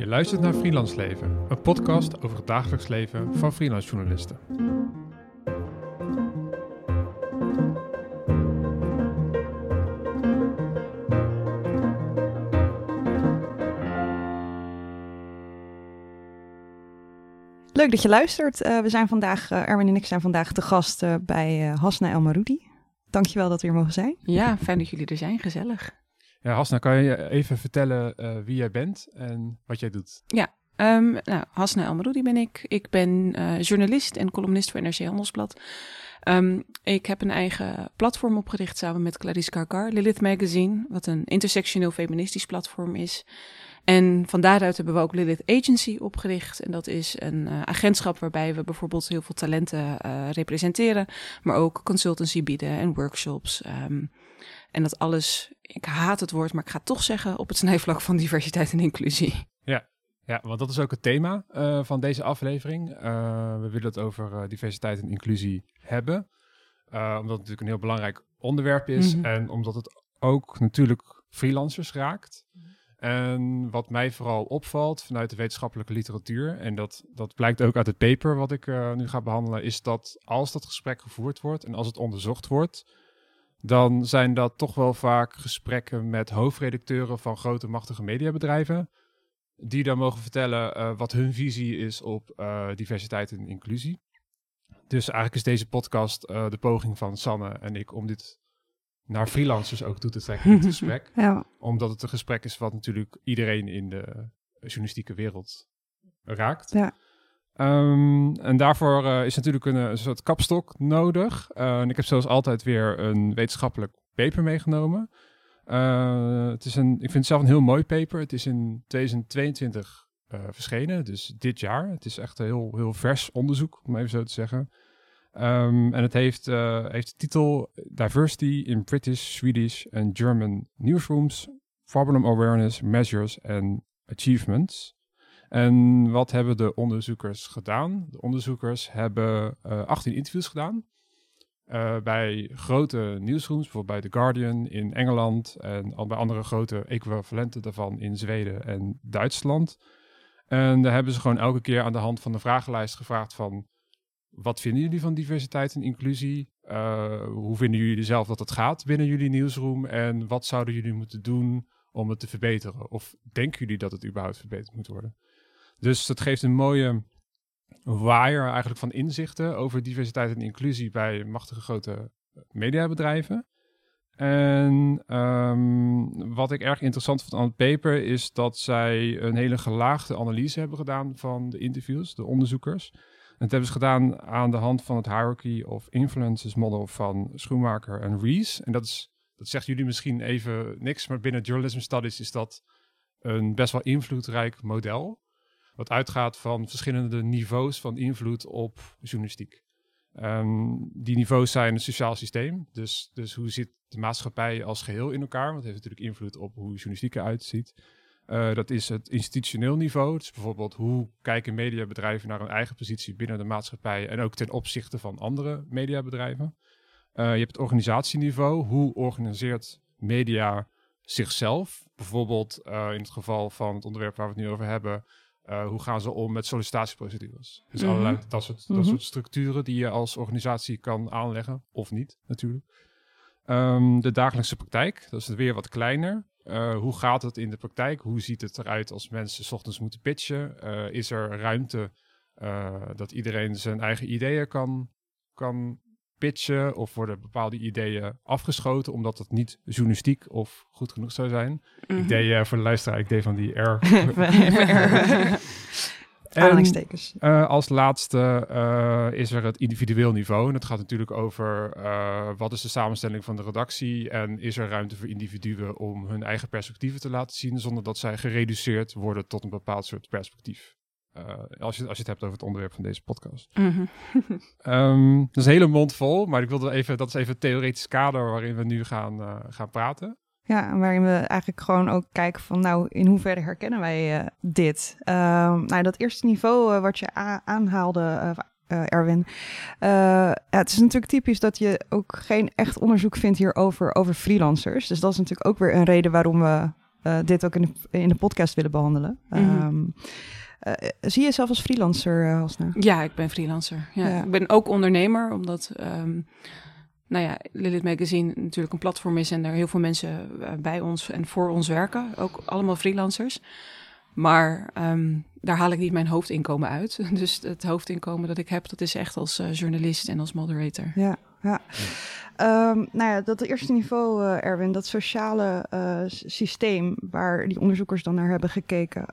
Je luistert naar Freelance Leven, een podcast over het dagelijks leven van freelance journalisten. Leuk dat je luistert. Uh, we zijn vandaag, uh, Erwin en ik zijn vandaag te gast uh, bij Hasna El Maroudi. Dankjewel dat we hier mogen zijn. Ja, fijn dat jullie er zijn. Gezellig. Ja, Hasna, kan je even vertellen wie jij bent en wat jij doet? Ja, um, nou, Hasna El Maroudi ben ik. Ik ben journalist en columnist voor NRC Handelsblad. Um, ik heb een eigen platform opgericht samen met Clarice Karkar, Lilith Magazine, wat een intersectioneel feministisch platform is. En van daaruit hebben we ook Lilith Agency opgericht. En dat is een uh, agentschap waarbij we bijvoorbeeld heel veel talenten representeren, maar ook consultancy bieden en workshops. Um, en dat alles, ik haat het woord, maar ik ga het toch zeggen, op het snijvlak van diversiteit en inclusie. Ja, ja want dat is ook het thema uh, van deze aflevering. we willen het over diversiteit en inclusie hebben. omdat het natuurlijk een heel belangrijk onderwerp is. Mm -hmm. En omdat het ook natuurlijk freelancers raakt. En wat mij vooral opvalt vanuit de wetenschappelijke literatuur, en dat, dat blijkt ook uit het paper wat ik uh, nu ga behandelen, is dat als dat gesprek gevoerd wordt en als het onderzocht wordt, dan zijn dat toch wel vaak gesprekken met hoofdredacteuren van grote machtige mediabedrijven, die dan mogen vertellen uh, wat hun visie is op uh, diversiteit en inclusie. Dus eigenlijk is deze podcast de poging van Sanne en ik om dit naar freelancers ook toe te trekken in het gesprek. ja. Omdat het een gesprek is wat natuurlijk iedereen in de journalistieke wereld raakt. Ja. Um, en daarvoor uh, is natuurlijk een, een, soort kapstok nodig. Uh, en ik heb zoals altijd weer een wetenschappelijk paper meegenomen. Uh, het is een, ik vind het zelf een heel mooi paper. Het is in 2022 verschenen, dus dit jaar. Het is echt een heel, heel vers onderzoek, om even zo te zeggen. Um, en het heeft, heeft de titel Diversity in British, Swedish and German Newsrooms, Problem Awareness, Measures and Achievements. En wat hebben de onderzoekers gedaan? De onderzoekers hebben uh, 18 interviews gedaan. Uh, bij grote nieuwsrooms, bijvoorbeeld bij The Guardian in Engeland en al bij andere grote equivalenten daarvan in Zweden en Duitsland. En daar hebben ze gewoon elke keer aan de hand van de vragenlijst gevraagd van wat vinden jullie van diversiteit en inclusie? Uh, hoe vinden jullie zelf dat het gaat binnen jullie nieuwsroom? En wat zouden jullie moeten doen om het te verbeteren? Of denken jullie dat het überhaupt verbeterd moet worden? Dus dat geeft een mooie waaier eigenlijk van inzichten over diversiteit en inclusie bij machtige grote mediabedrijven. En um, wat ik erg interessant vond aan het paper is dat zij een hele gelaagde analyse hebben gedaan van de interviews, de onderzoekers. En dat hebben ze gedaan aan de hand van het Hierarchy of Influences model van Schoenmaker en Rees. En dat, is, dat zegt jullie misschien even niks, maar binnen Journalism Studies is dat een best wel invloedrijk model. Wat uitgaat van verschillende niveaus van invloed op journalistiek. Um, die niveaus zijn het sociaal systeem. Dus, dus hoe zit de maatschappij als geheel in elkaar? Want het heeft natuurlijk invloed op hoe journalistiek eruit ziet. Uh, dat is het institutioneel niveau. Dus bijvoorbeeld hoe kijken mediabedrijven naar hun eigen positie binnen de maatschappij en ook ten opzichte van andere mediabedrijven. Uh, je hebt het organisatieniveau. Hoe organiseert media zichzelf? Bijvoorbeeld uh, in het geval van het onderwerp waar we het nu over hebben. Hoe gaan ze om met sollicitatieprocedures? Dus mm-hmm. allerlei dat soort, dat soort structuren die je als organisatie kan aanleggen, of niet natuurlijk. Um, de dagelijkse praktijk, dat is weer wat kleiner. Uh, hoe gaat het in de praktijk? Hoe ziet het eruit als mensen s ochtends moeten pitchen? Uh, is er ruimte dat iedereen zijn eigen ideeën kan, kan pitchen? Of worden bepaalde ideeën afgeschoten omdat het niet journalistiek of goed genoeg zou zijn? Mm-hmm. Ik deed voor de luisteraar, ik deed van die R. Aanhalingstekens. Uh, als laatste uh, is er het individueel niveau. En dat gaat natuurlijk over uh, wat is de samenstelling van de redactie en is er ruimte voor individuen om hun eigen perspectieven te laten zien zonder dat zij gereduceerd worden tot een bepaald soort perspectief. Als, je, als je het hebt over het onderwerp van deze podcast. Mm-hmm. um, dat is een hele mond vol, maar ik wilde even, dat is even het theoretisch kader waarin we nu gaan, gaan praten. Ja, waarin we eigenlijk gewoon ook kijken van, nou, in hoeverre herkennen wij uh, dit? Uh, nou, dat eerste niveau wat je aanhaalde, uh, Erwin. Ja, het is natuurlijk typisch dat je ook geen echt onderzoek vindt hierover over freelancers. Dus dat is natuurlijk ook weer een reden waarom we eh, dit ook in de, in de podcast willen behandelen. Ehm, eh, zie je jezelf als freelancer, uh, Hasna? Ja, ik ben freelancer. Ja. Ja. Ik ben ook ondernemer, omdat ehm, nou ja, Lilith Magazine natuurlijk een platform is en er heel veel mensen eh, bij ons en voor ons werken. Ook allemaal freelancers. Maar ehm, daar haal ik niet mijn hoofdinkomen uit. Dus het hoofdinkomen dat ik heb, dat is echt als eh, journalist en als moderator. Ja, ja. Ehm, nou ja, dat eerste niveau, eh, Erwin, dat sociale eh, systeem waar die onderzoekers dan naar hebben gekeken.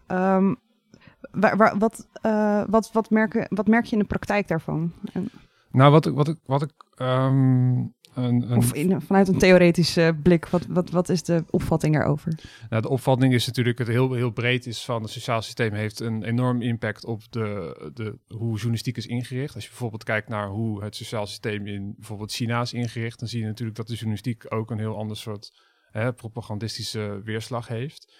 Waar, waar, wat, eh, wat, wat, merken, wat merk je in de praktijk daarvan? En, Nou, wat ik, wat ik, wat ik ehm, een, een, of in, vanuit een theoretische blik, wat, wat, wat is de opvatting daarover? nou, de opvatting is natuurlijk het heel, heel breed is van het sociaal systeem heeft een enorm impact op de, de, hoe journalistiek is ingericht. Als je bijvoorbeeld kijkt naar hoe het sociaal systeem in bijvoorbeeld China is ingericht, dan zie je natuurlijk dat de journalistiek ook een heel ander soort hè, propagandistische weerslag heeft.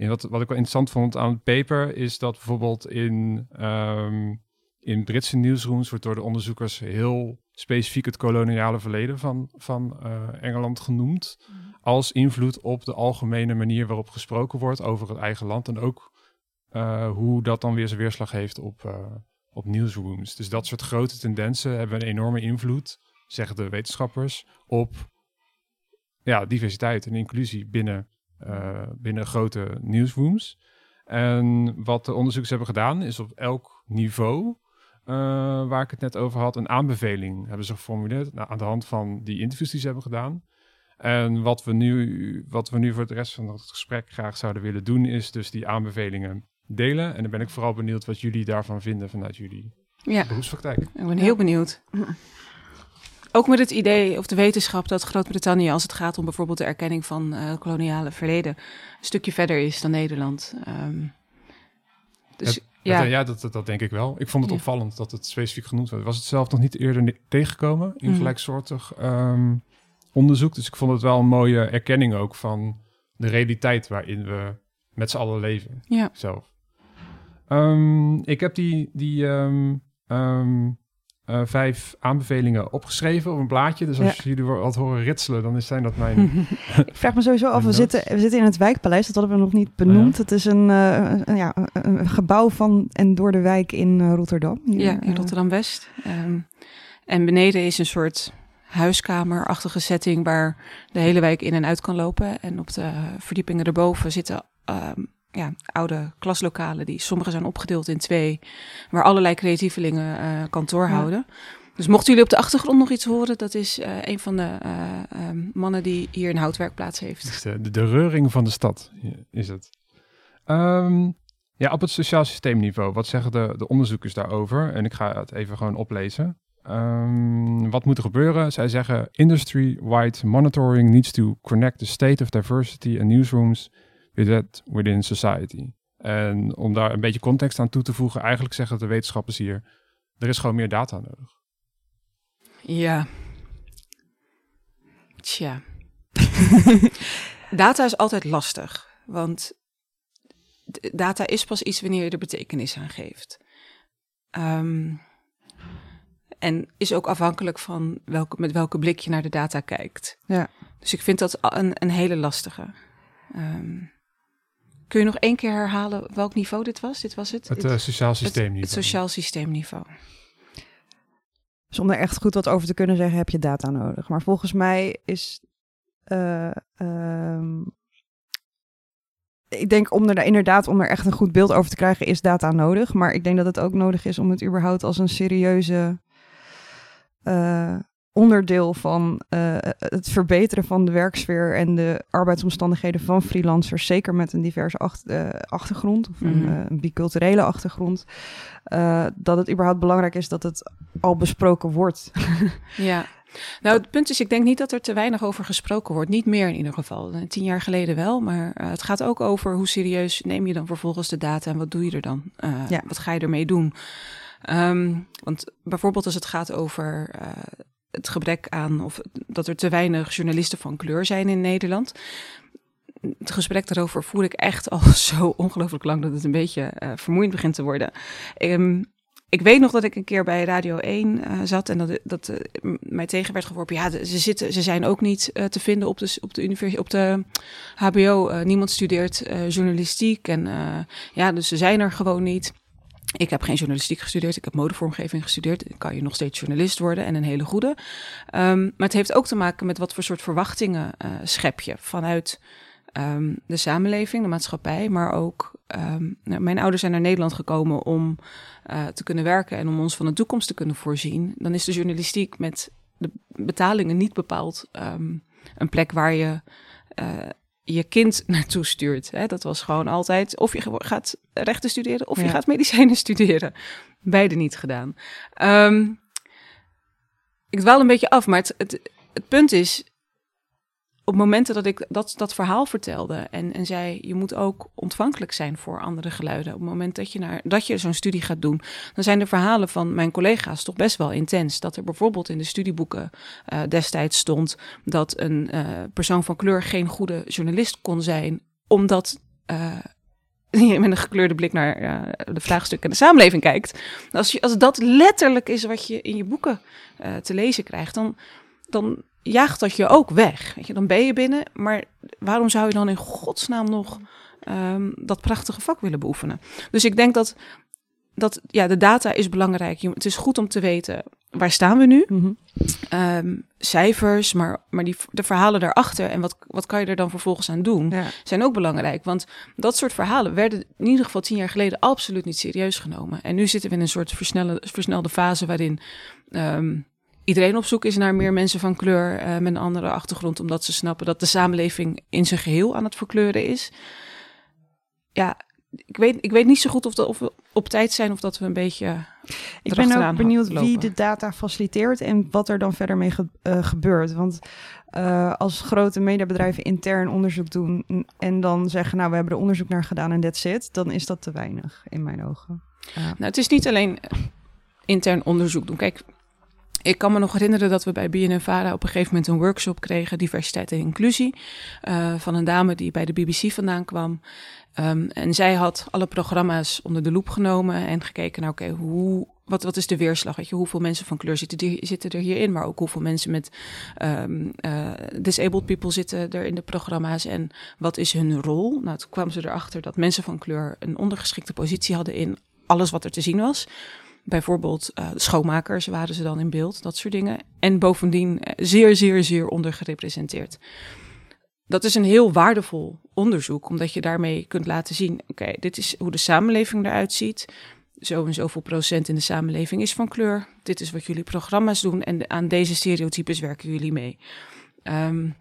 En wat, wat ik wel interessant vond aan het paper is dat bijvoorbeeld in, ehm, in Britse nieuwsrooms wordt door de onderzoekers heel specifiek het koloniale verleden van, van eh, Engeland genoemd. Als invloed op de algemene manier waarop gesproken wordt over het eigen land. En ook eh, hoe dat dan weer zijn weerslag heeft op, eh, op nieuwsrooms. Dus dat soort grote tendensen hebben een enorme invloed, zeggen de wetenschappers, op ja, diversiteit en inclusie binnen, binnen grote nieuwsrooms. En wat de onderzoekers hebben gedaan, is op elk niveau, eh, waar ik het net over had, een aanbeveling hebben ze geformuleerd nou, aan de hand van die interviews die ze hebben gedaan. En wat we, nu, wat we nu voor de rest van het gesprek graag zouden willen doen, is dus die aanbevelingen delen. En dan ben ik vooral benieuwd wat jullie daarvan vinden vanuit jullie Ja, beroepspraktijk. ik ben heel benieuwd. Ook met het idee of de wetenschap dat Groot-Brittannië, als het gaat om bijvoorbeeld de erkenning van eh, koloniale verleden, een stukje verder is dan Nederland. Ehm, dus Het- ja, dat, dat, dat denk ik wel. Ik vond het Ja. opvallend dat het specifiek genoemd werd. Was het zelf nog niet eerder tegengekomen in Mhm. gelijksoortig ehm, onderzoek. Dus ik vond het wel een mooie erkenning ook van de realiteit waarin we met z'n allen leven ja. zelf. Ehm, ik heb die, die eh, vijf aanbevelingen opgeschreven op een blaadje. Dus als Ja. jullie wat horen ritselen, dan zijn dat mijn... Ik vraag me sowieso af, we zitten, we zitten in het Wijkpaleis, dat hadden we nog niet benoemd. Het is een, eh, een- ja, een- gebouw van en door de wijk in eh, Rotterdam. Hier, Ja, in eh, Rotterdam-West. Ehm, en beneden is een soort huiskamerachtige setting waar de hele wijk in en uit kan lopen. En op de verdiepingen erboven zitten ehm, ja, oude klaslokalen die sommige zijn opgedeeld in twee, waar allerlei creatievelingen eh, kantoor Ja. houden. Dus mochten jullie op de achtergrond nog iets horen, dat is eh, een van de eh, ehm, mannen die hier een houtwerkplaats heeft. Dus de, de, de reuring van de stad is het. Ehm, ja, op het sociaal systeemniveau, wat zeggen de, de onderzoekers daarover? En ik ga het even gewoon oplezen. Ehm, wat moet er gebeuren? Zij zeggen: industry-wide monitoring needs to connect the state of diversity and newsrooms with that within society. En om daar een beetje context aan toe te voegen, eigenlijk zeggen de wetenschappers hier: er is gewoon meer data nodig. Ja. Tja. data is altijd lastig, want data is pas iets wanneer je er betekenis aan geeft. Ehm, en is ook afhankelijk van welke, met welke blik je naar de data kijkt. Ja. Dus ik vind dat een, een hele lastige. Ehm, kun je nog één keer herhalen welk niveau dit was? Dit was het? Het eh, sociaal systeemniveau. het sociaal systeemniveau. Dus om er echt goed wat over te kunnen zeggen, heb je data nodig. Maar volgens mij is. eh, ehm, ik denk om er inderdaad om er echt een goed beeld over te krijgen, is data nodig. Maar ik denk dat het ook nodig is om het überhaupt als een serieuze eh, onderdeel van eh, het verbeteren van de werksfeer en de arbeidsomstandigheden van freelancers, zeker met een diverse acht- eh, achtergrond of een, Mhm. eh, een biculturele achtergrond, dat het überhaupt belangrijk is dat het al besproken wordt. Ja. Nou, het punt is, ik denk niet dat er te weinig over gesproken wordt. Niet meer in ieder geval. Tien jaar geleden wel, maar het gaat ook over hoe serieus neem je dan vervolgens de data en wat doe je er dan? Ja. Wat ga je ermee doen? Ehm, want bijvoorbeeld als het gaat over het gebrek aan, of dat er te weinig journalisten van kleur zijn in Nederland. Het gesprek daarover voer ik echt al zo ongelooflijk lang dat het een beetje eh, vermoeiend begint te worden. Ehm, ik weet nog dat ik een keer bij Radio 1 uh, zat en dat, dat uh, mij tegen werd geworpen. Ja, ze, zitten, ze zijn ook niet te vinden op de, op de, universiteit, op de HBO. niemand studeert journalistiek en ja, dus ze zijn er gewoon niet. Ik heb geen journalistiek gestudeerd, ik heb modevormgeving gestudeerd. Dan kan je nog steeds journalist worden en een hele goede. Um, maar het heeft ook te maken met wat voor soort verwachtingen schep je vanuit um, de samenleving, de maatschappij, maar ook um, nou, mijn ouders zijn naar Nederland gekomen om uh, te kunnen werken en om ons van de toekomst te kunnen voorzien. Dan is de journalistiek met de betalingen niet bepaald een plek waar je uh, je kind naartoe stuurt. Hè? Dat was gewoon altijd of je gaat rechten studeren of ja. je gaat medicijnen studeren. Beide niet gedaan. Um, ik dwaal een beetje af, maar het, het, het punt is, op momenten dat ik dat, dat verhaal vertelde en, en zei, je moet ook ontvankelijk zijn voor andere geluiden. Op het moment dat je, naar, dat je zo'n studie gaat doen, dan zijn de verhalen van mijn collega's toch best wel intens. Dat er bijvoorbeeld in de studieboeken uh, destijds stond dat een uh, persoon van kleur geen goede journalist kon zijn, omdat uh, met een gekleurde blik naar de vraagstukken en de samenleving kijkt. Als, je, als dat letterlijk is wat je in je boeken te lezen krijgt, dan, dan jaagt dat je ook weg. Weet je, dan ben je binnen, maar waarom zou je dan in godsnaam nog um, dat prachtige vak willen beoefenen? Dus ik denk dat, dat ja, de data is belangrijk. Het is goed om te weten waar staan we nu. Mm -hmm. um, cijfers, maar, maar die, de verhalen daarachter en wat, wat kan je er dan vervolgens aan doen, ja. zijn ook belangrijk. Want dat soort verhalen werden in ieder geval tien jaar geleden absoluut niet serieus genomen. En nu zitten we in een soort versnelle, versnelde fase waarin um, iedereen op zoek is naar meer mensen van kleur uh, met een andere achtergrond, omdat ze snappen dat de samenleving in zijn geheel aan het verkleuren is. Ja, ik weet, ik weet niet zo goed of, dat, of we op tijd zijn of dat we een beetje. Ik ben ook benieuwd wie de data faciliteert en wat er dan verder mee ge uh, gebeurt. Want uh, als grote mediabedrijven intern onderzoek doen en dan zeggen, nou, we hebben er onderzoek naar gedaan en that's it, dan is dat te weinig in mijn ogen. Ja. Nou, het is niet alleen intern onderzoek doen. Kijk, ik kan me nog herinneren dat we bij BNNVARA op een gegeven moment een workshop kregen, diversiteit en inclusie, uh, van een dame die bij de BBC vandaan kwam. Um, en zij had alle programma's onder de loep genomen en gekeken naar, oké, hoe, wat, wat is de weerslag? Hoeveel mensen van kleur zitten, zitten er hierin, maar ook hoeveel mensen met um, uh, disabled people zitten er in de programma's en wat is hun rol? Nou, toen kwam ze erachter dat mensen van kleur een ondergeschikte positie hadden in alles wat er te zien was. Bijvoorbeeld uh, schoonmakers waren ze dan in beeld, dat soort dingen. En bovendien zeer, zeer, zeer ondergerepresenteerd. Dat is een heel waardevol onderzoek, omdat je daarmee kunt laten zien: oké, okay, dit is hoe de samenleving eruit ziet. Zo en zoveel procent in de samenleving is van kleur. Dit is wat jullie programma's doen en aan deze stereotypes werken jullie mee. Um,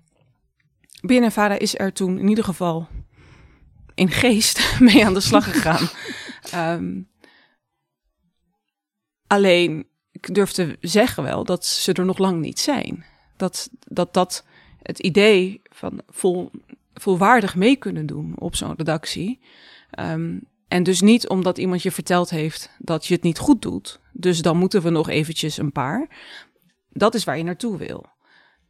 BNNVARA is er toen in ieder geval in geest mee aan de slag gegaan. um, Alleen, ik durf te zeggen wel dat ze er nog lang niet zijn. Dat dat, dat het idee van vol, volwaardig mee kunnen doen op zo'n redactie. Um, en dus niet omdat iemand je verteld heeft dat je het niet goed doet. Dus dan moeten we nog eventjes een paar. Dat is waar je naartoe wil.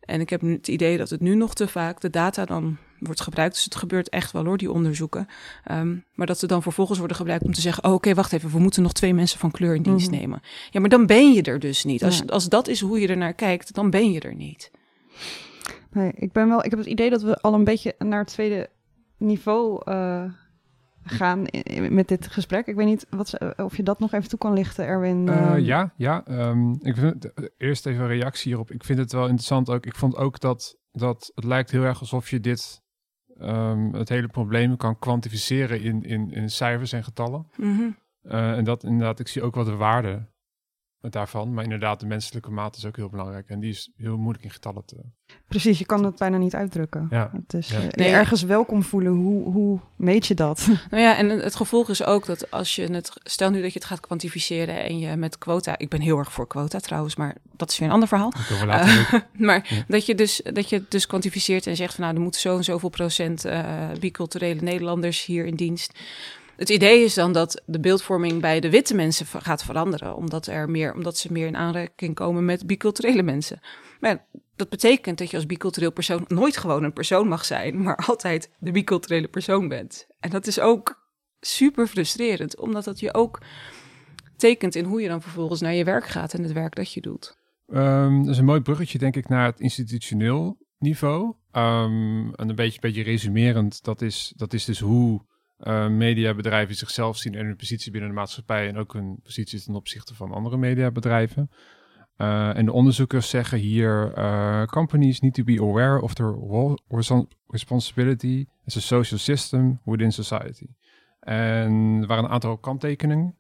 En ik heb het idee dat het nu nog te vaak de data dan wordt gebruikt. Dus het gebeurt echt wel hoor, die onderzoeken. Um, maar dat ze dan vervolgens worden gebruikt om te zeggen: oh, oké, okay, wacht even, we moeten nog twee mensen van kleur in dienst mm -hmm. nemen. Ja, maar dan ben je er dus niet. Als, als dat is hoe je er naar kijkt, dan ben je er niet. Nee, ik ben wel. Ik heb het idee dat we al een beetje naar het tweede niveau uh, gaan met dit gesprek. Ik weet niet wat, of je dat nog even toe kan lichten, Erwin. Uh, ja, ja. Um, ik vind, eerst even een reactie hierop. Ik vind het wel interessant ook. Ik vond ook dat, dat het lijkt heel erg alsof je dit um, het hele probleem kan kwantificeren in, in, in cijfers en getallen. Mm -hmm. uh, en dat inderdaad, ik zie ook wat de waarde daarvan. Maar inderdaad, de menselijke maat is ook heel belangrijk. En die is heel moeilijk in getallen te... Precies, je kan het bijna niet uitdrukken. Ja. Het is ja. Nee, ergens welkom voelen. Hoe, hoe meet je dat? Nou ja, en het gevolg is ook dat als je het... Stel nu dat je het gaat kwantificeren en je met quota... Ik ben heel erg voor quota trouwens, maar dat is weer een ander verhaal. Uh, maar ja. dat, je dus, dat je het dus kwantificeert en zegt van... Nou, er moeten zo en zoveel procent uh, biculturele Nederlanders hier in dienst... Het idee is dan dat de beeldvorming bij de witte mensen gaat veranderen, omdat, er meer, omdat ze meer in aanraking komen met biculturele mensen. Maar dat betekent dat je als bicultureel persoon nooit gewoon een persoon mag zijn, maar altijd de biculturele persoon bent. En dat is ook super frustrerend, omdat dat je ook tekent in hoe je dan vervolgens naar je werk gaat en het werk dat je doet. Um, dat is een mooi bruggetje, denk ik, naar het institutioneel niveau. Um, en een beetje, beetje resumerend, dat is, dat is dus hoe uh, mediabedrijven zichzelf zien en hun positie binnen de maatschappij en ook hun positie ten opzichte van andere mediabedrijven. Uh, en de onderzoekers zeggen hier: uh, companies need to be aware of their responsibility as a social system within society. En er waren een aantal kanttekeningen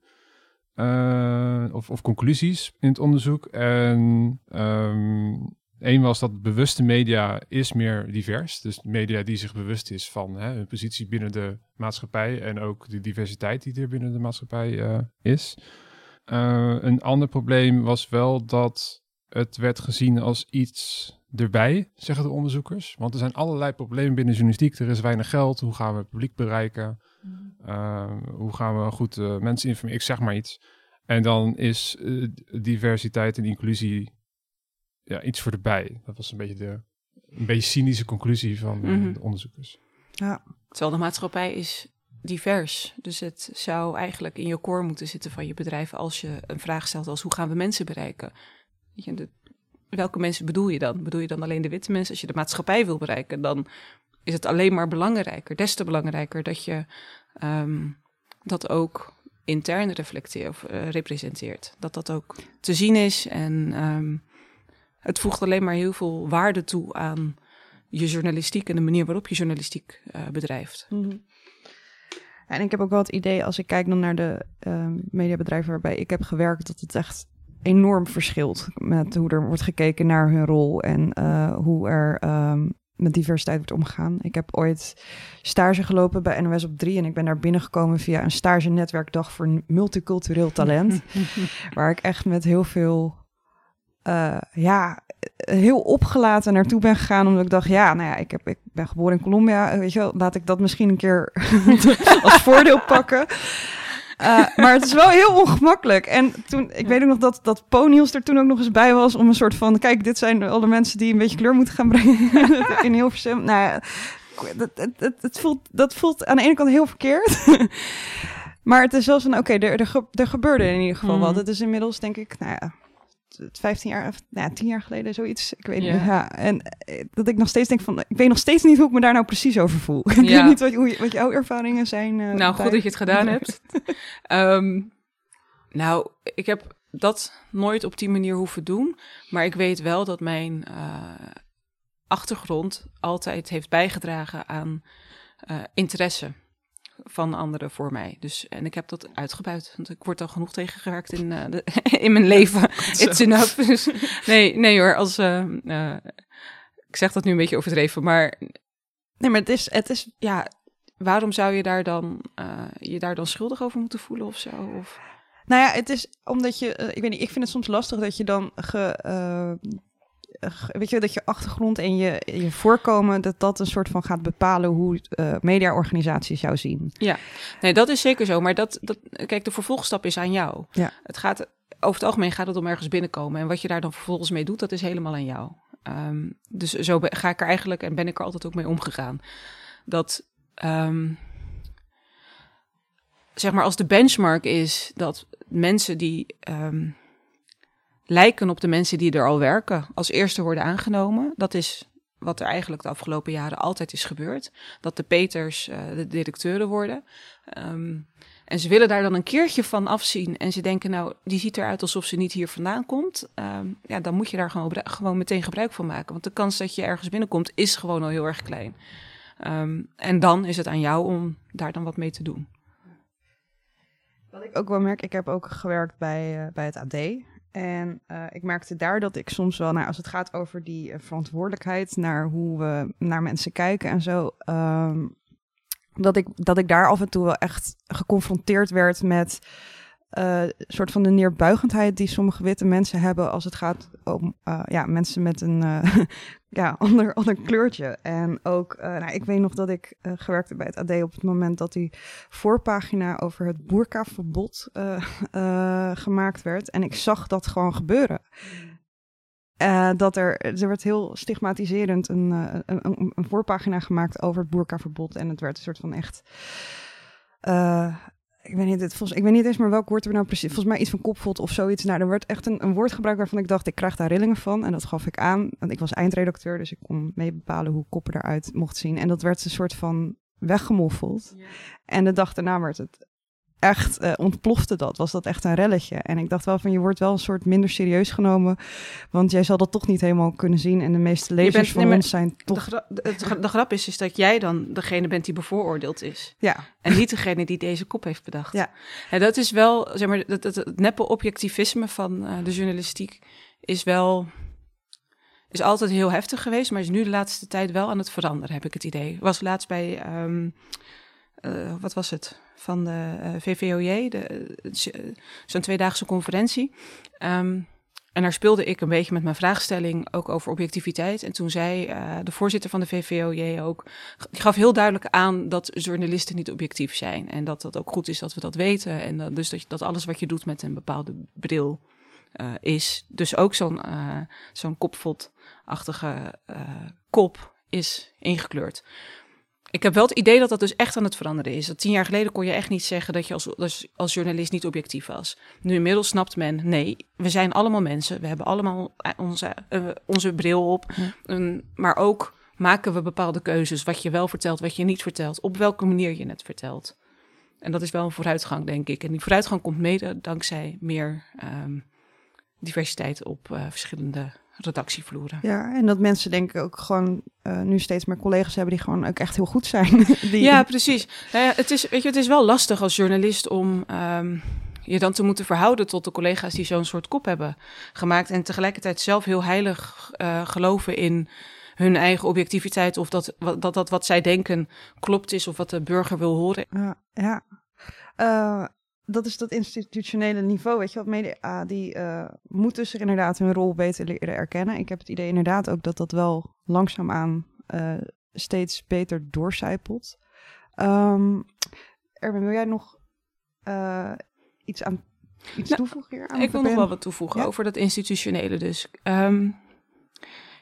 of, of, conclusies in het onderzoek. En um, één was dat bewuste media is meer divers. Dus media die zich bewust is van hè, hun positie binnen de maatschappij en ook de diversiteit die er binnen de maatschappij uh, is. Uh, een ander probleem was wel dat het werd gezien als iets erbij, zeggen de onderzoekers. Want er zijn allerlei problemen binnen journalistiek. Er is weinig geld. Hoe gaan we het publiek bereiken? Uh, hoe gaan we goed mensen informeren? Ik zeg maar iets. En dan is diversiteit en inclusie ja, iets voor erbij. Dat was een beetje de een beetje cynische conclusie van mm -hmm. de onderzoekers. Ja. Terwijl de maatschappij is divers. Dus het zou eigenlijk in je core moeten zitten van je bedrijf als je een vraag stelt als hoe gaan we mensen bereiken? Weet je, de, welke mensen bedoel je dan? Bedoel je dan alleen de witte mensen? Als je de maatschappij wil bereiken, dan is het alleen maar belangrijker, des te belangrijker dat je um, dat ook intern reflecteert of uh, representeert. Dat dat ook te zien is en um, het voegt alleen maar heel veel waarde toe aan je journalistiek en de manier waarop je journalistiek uh, bedrijft. Mm -hmm. En ik heb ook wel het idee, als ik kijk dan naar de uh, mediabedrijven waarbij ik heb gewerkt, dat het echt enorm verschilt met hoe er wordt gekeken naar hun rol en uh, hoe er um, met diversiteit wordt omgegaan. Ik heb ooit stage gelopen bij NOS op 3 en ik ben daar binnengekomen via een stage netwerkdag voor multicultureel talent, waar ik echt met heel veel uh, ja, heel opgelaten naartoe ben gegaan. Omdat ik dacht, ja, nou ja, ik, heb, ik ben geboren in Colombia. Weet je wel, laat ik dat misschien een keer als voordeel pakken. Uh, maar het is wel heel ongemakkelijk. En toen, ik weet ook nog dat, dat Poniels er toen ook nog eens bij was. Om een soort van, kijk, dit zijn alle mensen die een beetje kleur moeten gaan brengen. in Hilversum. Nou ja, dat, dat, dat, voelt, dat voelt aan de ene kant heel verkeerd. maar het is wel van, oké, okay, er, er, er gebeurde in ieder geval mm. wat. Het is inmiddels, denk ik, nou ja, 15 jaar, of nou ja, 10 jaar geleden, zoiets. Ik weet niet. Ja. En dat ik nog steeds denk van, ik weet nog steeds niet hoe ik me daar nou precies over voel. Ik ja. weet niet wat, hoe, wat jouw ervaringen zijn. Uh, nou, goed dat je het gedaan hebt. um, nou, ik heb dat nooit op die manier hoeven doen. Maar ik weet wel dat mijn uh, achtergrond altijd heeft bijgedragen aan uh, interesse van anderen voor mij. Dus, en ik heb dat uitgebuit, want ik word al genoeg tegengewerkt in, uh, de, in mijn leven. It's enough. Dus, nee, nee hoor, als, uh, uh, ik zeg dat nu een beetje overdreven, maar... Nee, maar het is, het is ja, waarom zou je daar dan, je daar dan schuldig over moeten voelen of zo? Of... Nou ja, het is omdat je, ik weet niet, ik vind het soms lastig dat je dan ge, weet je, dat je achtergrond en je, je voorkomen, dat dat een soort van gaat bepalen hoe uh, mediaorganisaties jou zien. Ja, nee, dat is zeker zo. Maar dat, dat, kijk, de vervolgstap is aan jou. Ja. Het gaat, over het algemeen gaat het om ergens binnenkomen. En wat je daar dan vervolgens mee doet, dat is helemaal aan jou. Um, dus zo ga ik er eigenlijk en ben ik er altijd ook mee omgegaan. Dat, um, zeg maar, als de benchmark is dat mensen die um, lijken op de mensen die er al werken, als eerste worden aangenomen. Dat is wat er eigenlijk de afgelopen jaren altijd is gebeurd. Dat de Peters uh, de directeuren worden. Um, en ze willen daar dan een keertje van afzien. En ze denken, nou, die ziet eruit alsof ze niet hier vandaan komt. Um, ja, dan moet je daar gewoon, gewoon meteen gebruik van maken. Want de kans dat je ergens binnenkomt is gewoon al heel erg klein. Um, en dan is het aan jou om daar dan wat mee te doen. Wat ik ook wel merk, ik heb ook gewerkt bij, uh, bij het AD. En uh, ik merkte daar dat ik soms wel, nou, als het gaat over die uh, verantwoordelijkheid naar hoe we naar mensen kijken en zo, um, dat, ik, dat ik daar af en toe wel echt geconfronteerd werd met uh, soort van de neerbuigendheid die sommige witte mensen hebben als het gaat om uh, ja, mensen met een uh, ja, ander, ander kleurtje. En ook, nou, ik weet nog dat ik gewerkt heb bij het AD op het moment dat die voorpagina over het boerkaverbod gemaakt werd. En ik zag dat gewoon gebeuren. dat er, er werd heel stigmatiserend een, een, een voorpagina gemaakt over het boerkaverbod. En het werd een soort van echt ik weet niet, het, volgens, ik weet niet eens meer welk woord er nou precies, volgens mij iets van kopvot of zoiets. Nou, er werd echt een, een woord gebruikt waarvan ik dacht, ik krijg daar rillingen van. En dat gaf ik aan, want ik was eindredacteur, dus ik kon mee bepalen hoe koppen eruit mocht zien. En dat werd een soort van weggemoffeld. En de dag daarna werd het echt uh, ontplofte dat. Was dat echt een relletje. En ik dacht wel van je wordt wel een soort minder serieus genomen. Want jij zal dat toch niet helemaal kunnen zien. En de meeste lezers bent, van nee, ons zijn toch. De, gra de, de, grap is, is dat jij dan degene bent die bevooroordeeld is. Ja. En niet degene die deze kop heeft bedacht. Ja. En dat is wel, zeg maar, dat, het neppe objectivisme van uh, de journalistiek is wel. Is altijd heel heftig geweest, maar is nu de laatste tijd wel aan het veranderen, heb ik het idee. Was laatst bij, um, uh, wat was het? van de eh, VVOJ, de, uh, zo'n tweedaagse conferentie. Um, en daar speelde ik een beetje met mijn vraagstelling ook over objectiviteit. En toen zei de voorzitter van de VVOJ ook, die gaf heel duidelijk aan dat journalisten niet objectief zijn. En dat dat ook goed is dat we dat weten. En dat, dus dat, alles wat je doet met een bepaalde bril is. Dus ook zo'n uh, zo'n kopvotachtige kop is ingekleurd ik heb wel het idee dat dat dus echt aan het veranderen is. Dat tien jaar geleden kon je echt niet zeggen dat je als, als, journalist niet objectief was. Nu inmiddels snapt men, nee, we zijn allemaal mensen. We hebben allemaal eh, onze, uh, onze bril op. Ja. maar ook maken we bepaalde keuzes. Wat je wel vertelt, wat je niet vertelt. Op welke manier je het vertelt. En dat is wel een vooruitgang, denk ik. En die vooruitgang komt mede dankzij meer um, diversiteit op uh, verschillende redactievloeren. Ja, en dat mensen denken ook gewoon uh, nu steeds meer collega's hebben die gewoon ook echt heel goed zijn. die... Ja, precies. Nou ja, het, is, weet je, het is wel lastig als journalist om um, je dan te moeten verhouden tot de collega's die zo'n soort kop hebben gemaakt. En tegelijkertijd zelf heel heilig uh, geloven in hun eigen objectiviteit. Of dat, dat dat wat zij denken klopt is of wat de burger wil horen. Ja, ja. Uh, dat is dat institutionele niveau, weet je wat, media die uh, moeten zich inderdaad hun rol beter leren erkennen. Ik heb het idee inderdaad ook dat dat wel langzaamaan uh, steeds beter doorcijpelt. Um, Erwin, wil jij nog uh, iets aan iets nou, toevoegen hier aan? Ik wil nog wel wat toevoegen ja? over dat institutionele dus. Um,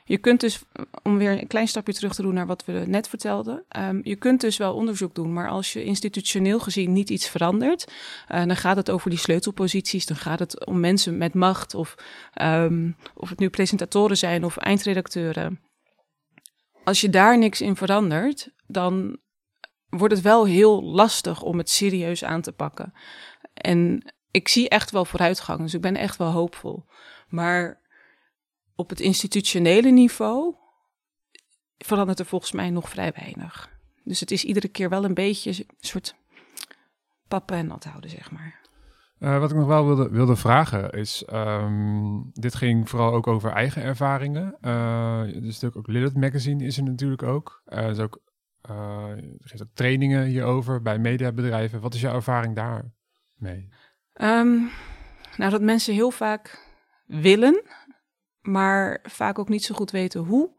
je kunt dus, om weer een klein stapje terug te doen naar wat we net vertelden, um, je kunt dus wel onderzoek doen, maar als je institutioneel gezien niet iets verandert, uh, dan gaat het over die sleutelposities, dan gaat het om mensen met macht, of, um, of het nu presentatoren zijn of eindredacteuren. Als je daar niks in verandert, dan wordt het wel heel lastig om het serieus aan te pakken. En ik zie echt wel vooruitgang, dus ik ben echt wel hoopvol. Maar op het institutionele niveau verandert er volgens mij nog vrij weinig. Dus het is iedere keer wel een beetje een soort pappen en nat houden, zeg maar. Uh, wat ik nog wel wilde, wilde vragen is, um, dit ging vooral ook over eigen ervaringen. Uh, dus natuurlijk ook Lilith Magazine is er natuurlijk ook. Uh, er, is ook geeft ook trainingen hierover bij mediabedrijven. Wat is jouw ervaring daar mee? Um, nou, dat mensen heel vaak willen maar vaak ook niet zo goed weten hoe.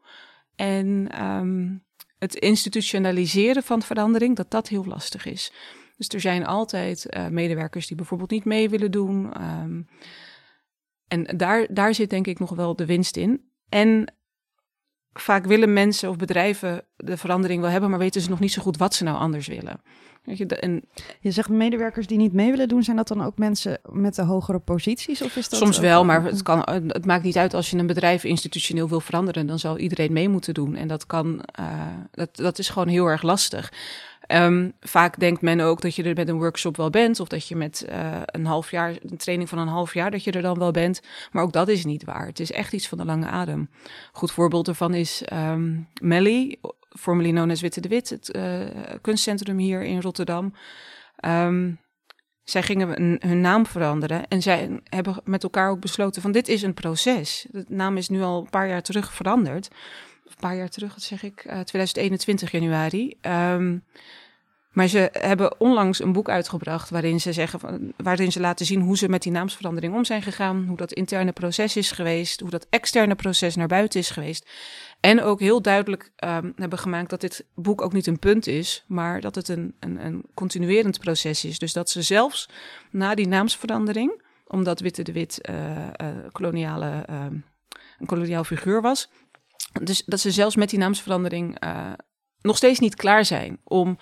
En um, het institutionaliseren van verandering, dat dat heel lastig is. Dus er zijn altijd uh, medewerkers die bijvoorbeeld niet mee willen doen. Um, en daar, daar zit denk ik nog wel de winst in. En vaak willen mensen of bedrijven de verandering wel hebben, maar weten ze nog niet zo goed wat ze nou anders willen. Weet je, en, je zegt medewerkers die niet mee willen doen, zijn dat dan ook mensen met de hogere posities? Of is dat Soms wel, maar het, kan, het maakt niet uit als je een bedrijf institutioneel wil veranderen, dan zal iedereen mee moeten doen. En dat kan, uh, dat, dat is gewoon heel erg lastig. Um, vaak denkt men ook dat je er met een workshop wel bent, of dat je met uh, een half jaar, een training van een half jaar, dat je er dan wel bent. Maar ook dat is niet waar. Het is echt iets van de lange adem. Goed voorbeeld ervan is um, Melly, formerly known as Witte de Wit, het uh, kunstcentrum hier in Rotterdam. Um, zij gingen hun naam veranderen en zij hebben met elkaar ook besloten van dit is een proces. De naam is nu al een paar jaar terug veranderd een paar jaar terug, dat zeg ik, uh, 2021 januari. Um, maar ze hebben onlangs een boek uitgebracht waarin ze zeggen, van, waarin ze laten zien hoe ze met die naamsverandering om zijn gegaan, hoe dat interne proces is geweest, hoe dat externe proces naar buiten is geweest. En ook heel duidelijk um, hebben gemaakt dat dit boek ook niet een punt is, maar dat het een, een, een continuerend proces is. Dus dat ze zelfs na die naamsverandering, omdat Witte de Wit uh, koloniale, uh, een koloniaal figuur was, dus dat ze zelfs met die naamsverandering uh, nog steeds niet klaar zijn om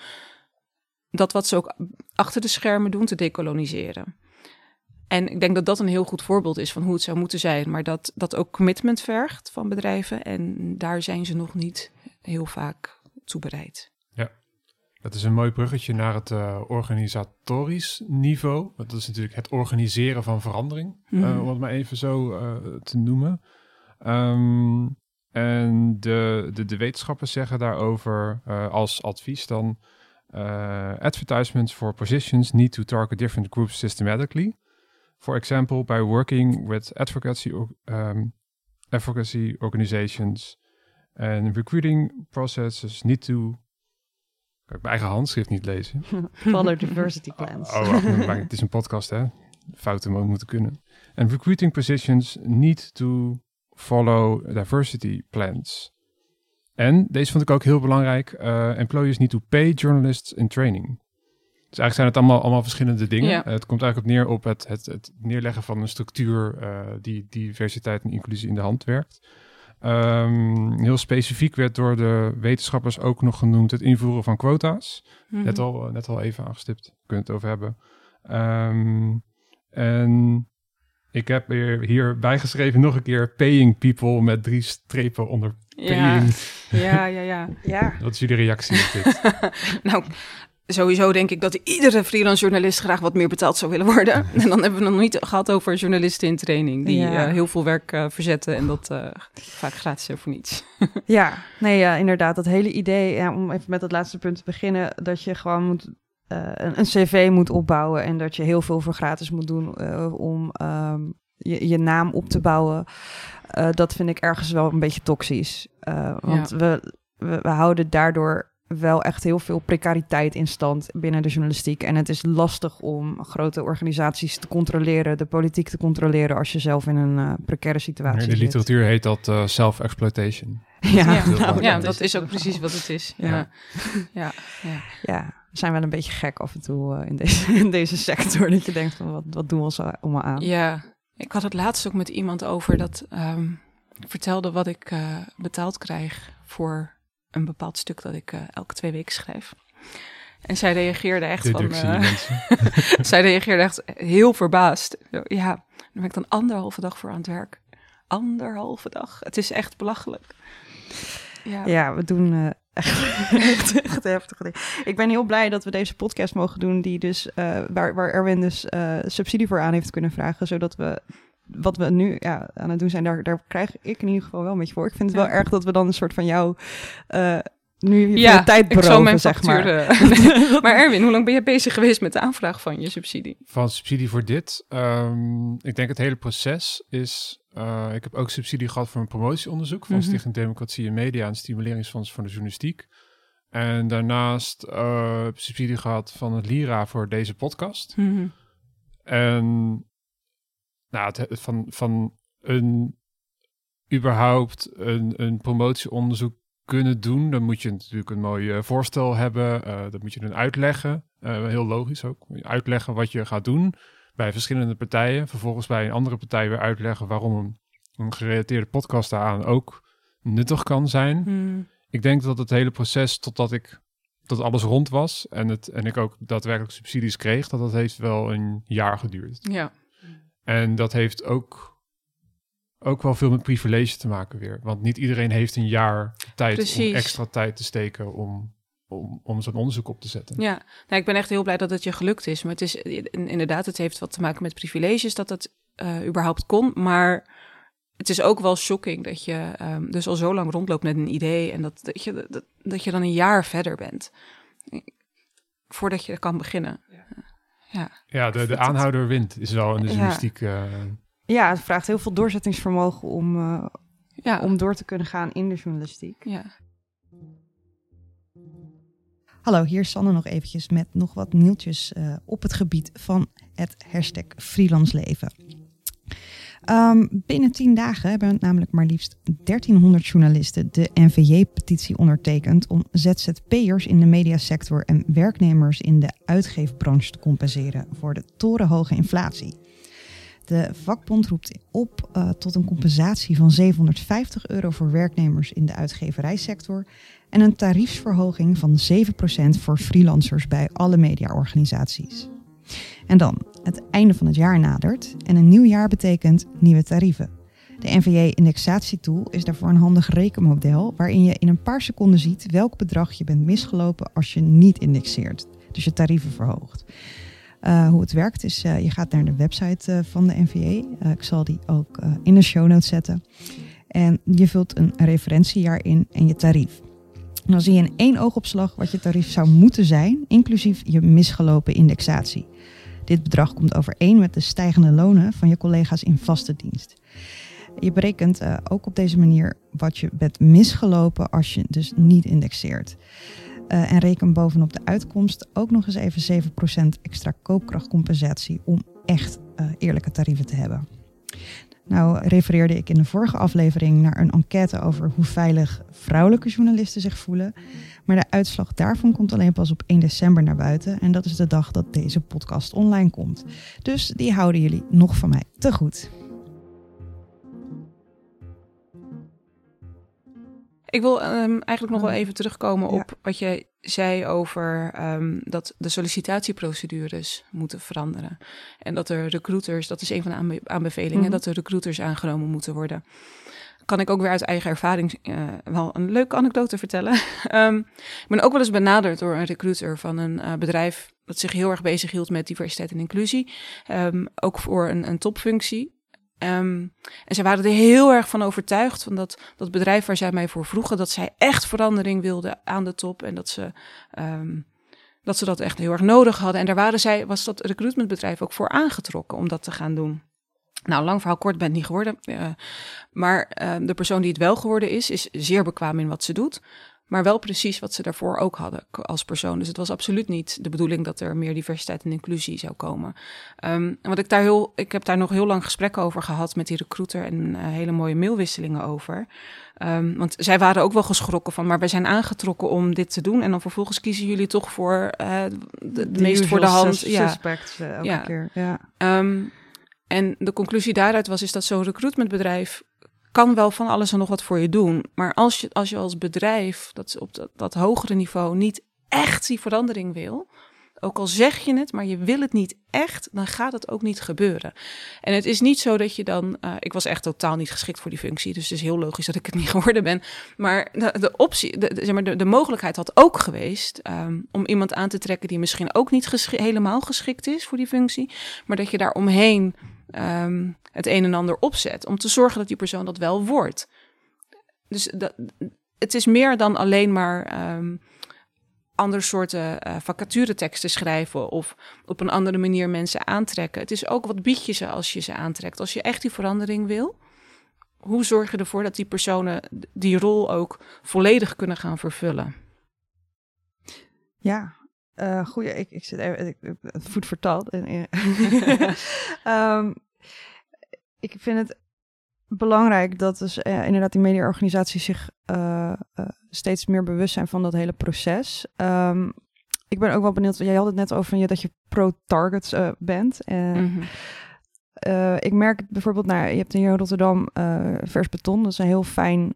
dat wat ze ook achter de schermen doen te decoloniseren. En ik denk dat dat een heel goed voorbeeld is van hoe het zou moeten zijn. Maar dat dat ook commitment vergt van bedrijven. En daar zijn ze nog niet heel vaak toe bereid. Ja, dat is een mooi bruggetje naar het uh, organisatorisch niveau. Dat is natuurlijk het organiseren van verandering, mm uh, om het maar even zo uh, te noemen. Um, en de, de, de, wetenschappers zeggen daarover als advies dan... advertisements for positions need to target different groups systematically. For example, by working with advocacy, um, advocacy organizations and recruiting processes need to. Kan ik mijn eigen handschrift niet lezen? Follow diversity plans. Oh, oh wacht, het is een podcast, hè? Fouten moeten kunnen. And recruiting positions need to follow diversity plans. En deze vond ik ook heel belangrijk. Uh, employers need to pay journalists in training. Dus eigenlijk zijn het allemaal, allemaal verschillende dingen. Ja. Het komt eigenlijk op neer op het, het, het neerleggen van een structuur uh, die diversiteit en inclusie in de hand werkt. Um, heel specifiek werd door de wetenschappers ook nog genoemd het invoeren van quota's. Mhm. Net, al, net al even aangestipt, kunnen we het over hebben. Um, en ik heb hier, hier bijgeschreven nog een keer paying people met drie strepen onder paying. Ja, ja, ja. ja. Wat is jullie reactie op dit? nou, sowieso denk ik dat iedere freelance journalist graag wat meer betaald zou willen worden. En dan hebben we nog niet gehad over journalisten in training die Ja. uh, heel veel werk uh, verzetten en dat uh, vaak gratis voor niets. Ja, nee, ja, inderdaad. Dat hele idee, ja, om even met dat laatste punt te beginnen, dat je gewoon moet, een, een, cv moet opbouwen en dat je heel veel voor gratis moet doen uh, om um, je, je, naam op te bouwen. Uh, dat vind ik ergens wel een beetje toxisch. want ja. we, we, we houden daardoor wel echt heel veel precariteit in stand binnen de journalistiek. En het is lastig om grote organisaties te controleren, de politiek te controleren als je zelf in een uh, precaire situatie In zit. de literatuur heet dat uh, self-exploitation. Ja, ja, nou, ja dat is ook precies wat het is. Ja, ja. ja, ja. ja we zijn wel een beetje gek af en toe uh, in, deze, in deze sector. Dat je denkt van wat, wat doen we ons allemaal aan? Ja, ik had het laatst ook met iemand over dat um, vertelde wat ik uh, betaald krijg voor een bepaald stuk dat ik uh, elke twee weken schrijf. En zij reageerde echt Deductie, van... Uh, zij reageerde echt heel verbaasd. Ja, daar ben ik dan anderhalve dag voor aan het werk. Anderhalve dag. Het is echt belachelijk. Ja, ja we doen uh, echt, echt, echt heftige dingen. Ik ben heel blij dat we deze podcast mogen doen... Die dus, uh, waar, waar Erwin dus uh, subsidie voor aan heeft kunnen vragen... zodat we wat we nu ja, aan het doen zijn, daar, daar krijg ik in ieder geval wel een beetje voor. Ik vind het ja. wel erg dat we dan een soort van jou uh, nu ja, tijd beroven, ik zal mijn zeg maar. Uh, maar Erwin, hoe lang ben je bezig geweest met de aanvraag van je subsidie? Van subsidie voor dit? Um, ik denk het hele proces is... Uh, ik heb ook subsidie gehad voor een promotieonderzoek... van mm -hmm. Stichting Democratie en Media... en Stimuleringsfonds van de Journalistiek. En daarnaast uh, subsidie gehad van het Lira voor deze podcast. Mm -hmm. En nou, het, van, van een überhaupt een, een promotieonderzoek kunnen doen, dan moet je natuurlijk een mooi uh, voorstel hebben. Uh, dat moet je dan uitleggen. Uh, heel logisch ook. Uitleggen wat je gaat doen bij verschillende partijen. Vervolgens bij een andere partij weer uitleggen waarom een, een gerelateerde podcast daaraan ook nuttig kan zijn. Hmm. Ik denk dat het hele proces totdat ik dat alles rond was en, het, en ik ook daadwerkelijk subsidies kreeg, dat dat heeft wel een jaar geduurd. Ja. En dat heeft ook, ook wel veel met privilege te maken weer. Want niet iedereen heeft een jaar tijd Precies. om extra tijd te steken om, om, om zo'n onderzoek op te zetten. Ja, nou, ik ben echt heel blij dat het je gelukt is. Maar het is inderdaad, het heeft wat te maken met privileges dat het uh, überhaupt kon. Maar het is ook wel shocking dat je um, dus al zo lang rondloopt met een idee en dat, dat, je, dat, dat je dan een jaar verder bent. Voordat je kan beginnen. Ja. Ja, de, de aanhouder het... wint is wel in de journalistiek. Ja. Uh... ja, het vraagt heel veel doorzettingsvermogen om, uh, ja. om door te kunnen gaan in de journalistiek. Ja. Hallo, hier is Sanne nog eventjes met nog wat nieuwtjes uh, op het gebied van het hashtag freelance leven. Um, binnen tien dagen hebben namelijk maar liefst 1300 journalisten de NVJ-petitie ondertekend om ZZP'ers in de mediasector en werknemers in de uitgeefbranche te compenseren voor de torenhoge inflatie. De vakbond roept op uh, tot een compensatie van 750 euro voor werknemers in de uitgeverijsector en een tariefsverhoging van 7% voor freelancers bij alle mediaorganisaties. En dan, het einde van het jaar nadert en een nieuw jaar betekent nieuwe tarieven. De NVJ-indexatietool is daarvoor een handig rekenmodel waarin je in een paar seconden ziet welk bedrag je bent misgelopen als je niet indexeert, dus je tarieven verhoogt. Uh, hoe het werkt is, uh, je gaat naar de website uh, van de NVA. ik zal die ook in de show notes zetten. En je vult een referentiejaar in en je tarief. Dan zie je in één oogopslag wat je tarief zou moeten zijn, inclusief je misgelopen indexatie. Dit bedrag komt overeen met de stijgende lonen van je collega's in vaste dienst. Je berekent ook op deze manier wat je bent misgelopen als je dus niet indexeert. Uh, en reken bovenop de uitkomst ook nog eens even 7% extra koopkrachtcompensatie om echt uh, eerlijke tarieven te hebben. Nou refereerde ik in de vorige aflevering naar een enquête over hoe veilig vrouwelijke journalisten zich voelen. Maar de uitslag daarvan komt alleen pas op 1 december naar buiten. En dat is de dag dat deze podcast online komt. Dus die houden jullie nog van mij te goed. Ik wil um, eigenlijk nog wel even terugkomen op wat jij zei over um, dat de sollicitatieprocedures moeten veranderen. En dat er recruiters, dat is een van de aanbe aanbevelingen, mm. dat er recruiters aangenomen moeten worden. Kan ik ook weer uit eigen ervaring uh, wel een leuke anekdote vertellen. um, ik ben ook wel eens benaderd door een recruiter van een uh, bedrijf dat zich heel erg bezig hield met diversiteit en inclusie. Ook voor een, een topfunctie. Um, en ze waren er heel erg van overtuigd van dat, dat bedrijf waar zij mij voor vroegen, dat zij echt verandering wilden aan de top en dat ze, um, dat ze dat echt heel erg nodig hadden. En daar waren zij, was dat recruitmentbedrijf ook voor aangetrokken om dat te gaan doen. Nou, lang verhaal kort ben het niet geworden. Uh, maar uh, de persoon die het wel geworden is, is zeer bekwaam in wat ze doet maar wel precies wat ze daarvoor ook hadden als persoon. Dus het was absoluut niet de bedoeling dat er meer diversiteit en inclusie zou komen. Um, wat ik daar heel, ik heb daar nog heel lang gesprekken over gehad met die recruiter en uh, hele mooie mailwisselingen over. Um, want zij waren ook wel geschrokken van, maar wij zijn aangetrokken om dit te doen. En dan vervolgens kiezen jullie toch voor uh, de, de, meest voor de hand. Ja, suspect, uh, elke ja. keer. Ja. Um, en de conclusie daaruit was is dat zo'n recruitmentbedrijf kan wel van alles en nog wat voor je doen. Maar als je als, je als bedrijf dat op dat, hogere niveau niet echt die verandering wil, ook al zeg je het, maar je wil het niet echt, dan gaat het ook niet gebeuren. En het is niet zo dat je dan. Uh, ik was echt totaal niet geschikt voor die functie. Dus het is heel logisch dat ik het niet geworden ben. Maar de, optie, de, zeg maar, de, de mogelijkheid had ook geweest um, om iemand aan te trekken die misschien ook niet helemaal geschikt is voor die functie. Maar dat je daar omheen um, het een en ander opzet. Om te zorgen dat die persoon dat wel wordt. Dus dat, het is meer dan alleen maar um, andere soorten uh, vacatureteksten schrijven of op een andere manier mensen aantrekken. Het is ook wat bied je ze als je ze aantrekt. Als je echt die verandering wil, hoe zorg je ervoor dat die personen die rol ook volledig kunnen gaan vervullen? Ja, uh, goeie. Ik, ik zit even, ik, voet vertaald. um, ik vind het belangrijk dat dus uh, inderdaad die mediaorganisaties zich uh, uh, steeds meer bewust zijn van dat hele proces. Um, ik ben ook wel benieuwd, jij had het net over je, dat je pro-targets bent. En, mm -hmm. Ik merk bijvoorbeeld, nou, je hebt in Rotterdam Vers Beton, dat is een heel fijn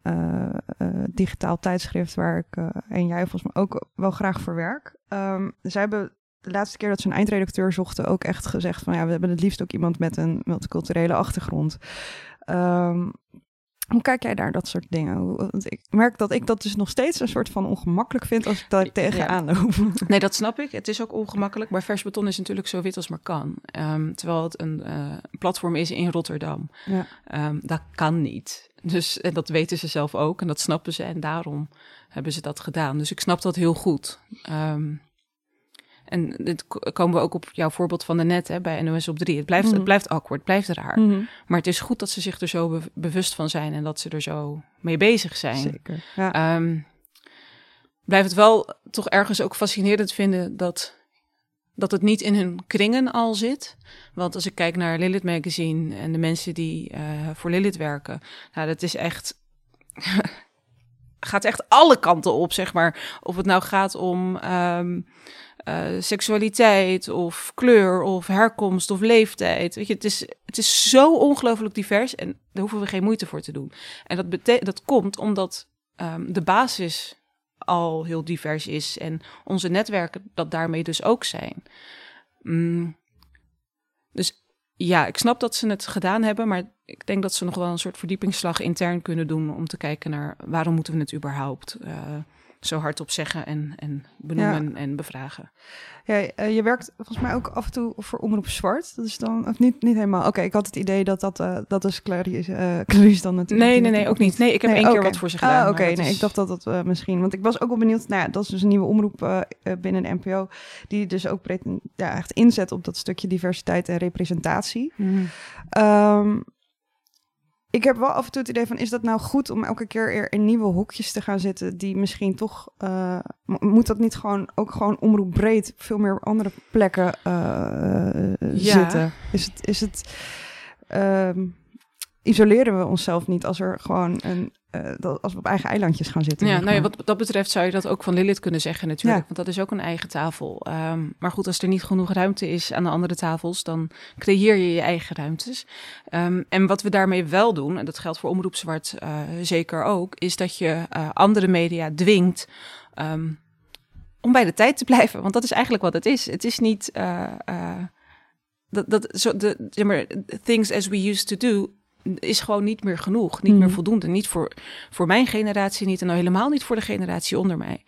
digitaal tijdschrift waar ik en jij volgens mij ook wel graag voor werk. Um, zij hebben de laatste keer dat ze een eindredacteur zochten ook echt gezegd van ja, we hebben het liefst ook iemand met een multiculturele achtergrond. Um, hoe kijk jij daar dat soort dingen? Want ik merk dat ik dat dus nog steeds een soort van ongemakkelijk vind als ik daar tegenaan ja. loop. Nee, dat snap ik. Het is ook ongemakkelijk. Maar vers beton is natuurlijk zo wit als maar kan. Um, terwijl het een uh, platform is in Rotterdam. Ja. Um, dat kan niet. Dus en dat weten ze zelf ook en dat snappen ze. En daarom hebben ze dat gedaan. Dus ik snap dat heel goed. Um, en dit komen we ook op jouw voorbeeld van de net hè, bij NOS op 3. Het blijft, mm. het blijft awkward, het blijft raar. Mm -hmm. Maar het is goed dat ze zich er zo be bewust van zijn en dat ze er zo mee bezig zijn. Zeker. Ja. Um, blijf het wel toch ergens ook fascinerend vinden dat, dat het niet in hun kringen al zit. Want als ik kijk naar Lilith Magazine en de mensen die uh, voor Lilith werken, nou, dat is echt. gaat echt alle kanten op, zeg maar. Of het nou gaat om. Um, eh, seksualiteit of kleur of herkomst of leeftijd. Weet je, het is, het is zo ongelooflijk divers en daar hoeven we geen moeite voor te doen. En dat, dat komt omdat ehm, de basis al heel divers is en onze netwerken dat daarmee dus ook zijn. Mm. Dus ja, ik snap dat ze het gedaan hebben, maar ik denk dat ze nog wel een soort verdiepingsslag intern kunnen doen om te kijken naar waarom moeten we het überhaupt uh, zo hardop zeggen en, en benoemen ja. en bevragen. Ja, uh, je werkt volgens mij ook af en toe voor Omroep Zwart. Dat is dan, of niet, niet helemaal. Oké, okay, ik had het idee dat dat, uh, dat is Clarice, uh, Clarice dan natuurlijk. Nee, nee, nee, ook niet. Nee, ik heb nee, één okay. keer wat voor ze gedaan. Ah, Oké, okay, nee, is... ik dacht dat dat uh, misschien. Want ik was ook wel benieuwd. Nou ja, dat is dus een nieuwe omroep binnen NPO. Die dus ook ja, echt inzet op dat stukje diversiteit en representatie. Mm. Um, ik heb wel af en toe het idee van, is dat nou goed om elke keer in nieuwe hokjes te gaan zitten die misschien toch, uh, moet dat niet gewoon ook gewoon omroepbreed veel meer op andere plekken uh, ja. zitten? Is het, is het, um, isoleren we onszelf niet als er gewoon een, uh, dat, als we op eigen eilandjes gaan zitten? Ja, nou ja, wat dat betreft zou je dat ook van Lilith kunnen zeggen natuurlijk, Ja. want dat is ook een eigen tafel. Um, maar goed, als er niet genoeg ruimte is aan de andere tafels, dan creëer je je eigen ruimtes. Um, en wat we daarmee wel doen, en dat geldt voor Omroep Zwart uh, zeker ook, is dat je uh, andere media dwingt um, om bij de tijd te blijven. Want dat is eigenlijk wat het is. Het is niet... Dat, dat, zo, de, zeg maar, things as we used to do is gewoon niet meer genoeg, niet meer voldoende. Niet voor, voor mijn generatie niet en nou helemaal niet voor de generatie onder mij.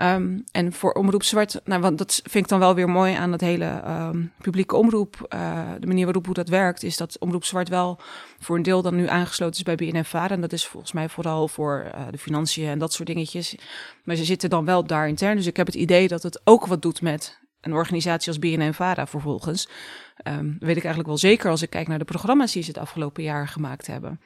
Um, en voor Omroep Zwart, nou, want dat vind ik dan wel weer mooi aan het hele um, publieke omroep. Uh, de manier waarop hoe dat werkt, is dat Omroep Zwart wel voor een deel dan nu aangesloten is bij BNNVARA. En dat is volgens mij vooral voor uh, de financiën en dat soort dingetjes. Maar ze zitten dan wel daar intern. Dus ik heb het idee dat het ook wat doet met een organisatie als BNNVARA vervolgens. Um, weet ik eigenlijk wel zeker als ik kijk naar de programma's die ze het afgelopen jaar gemaakt hebben.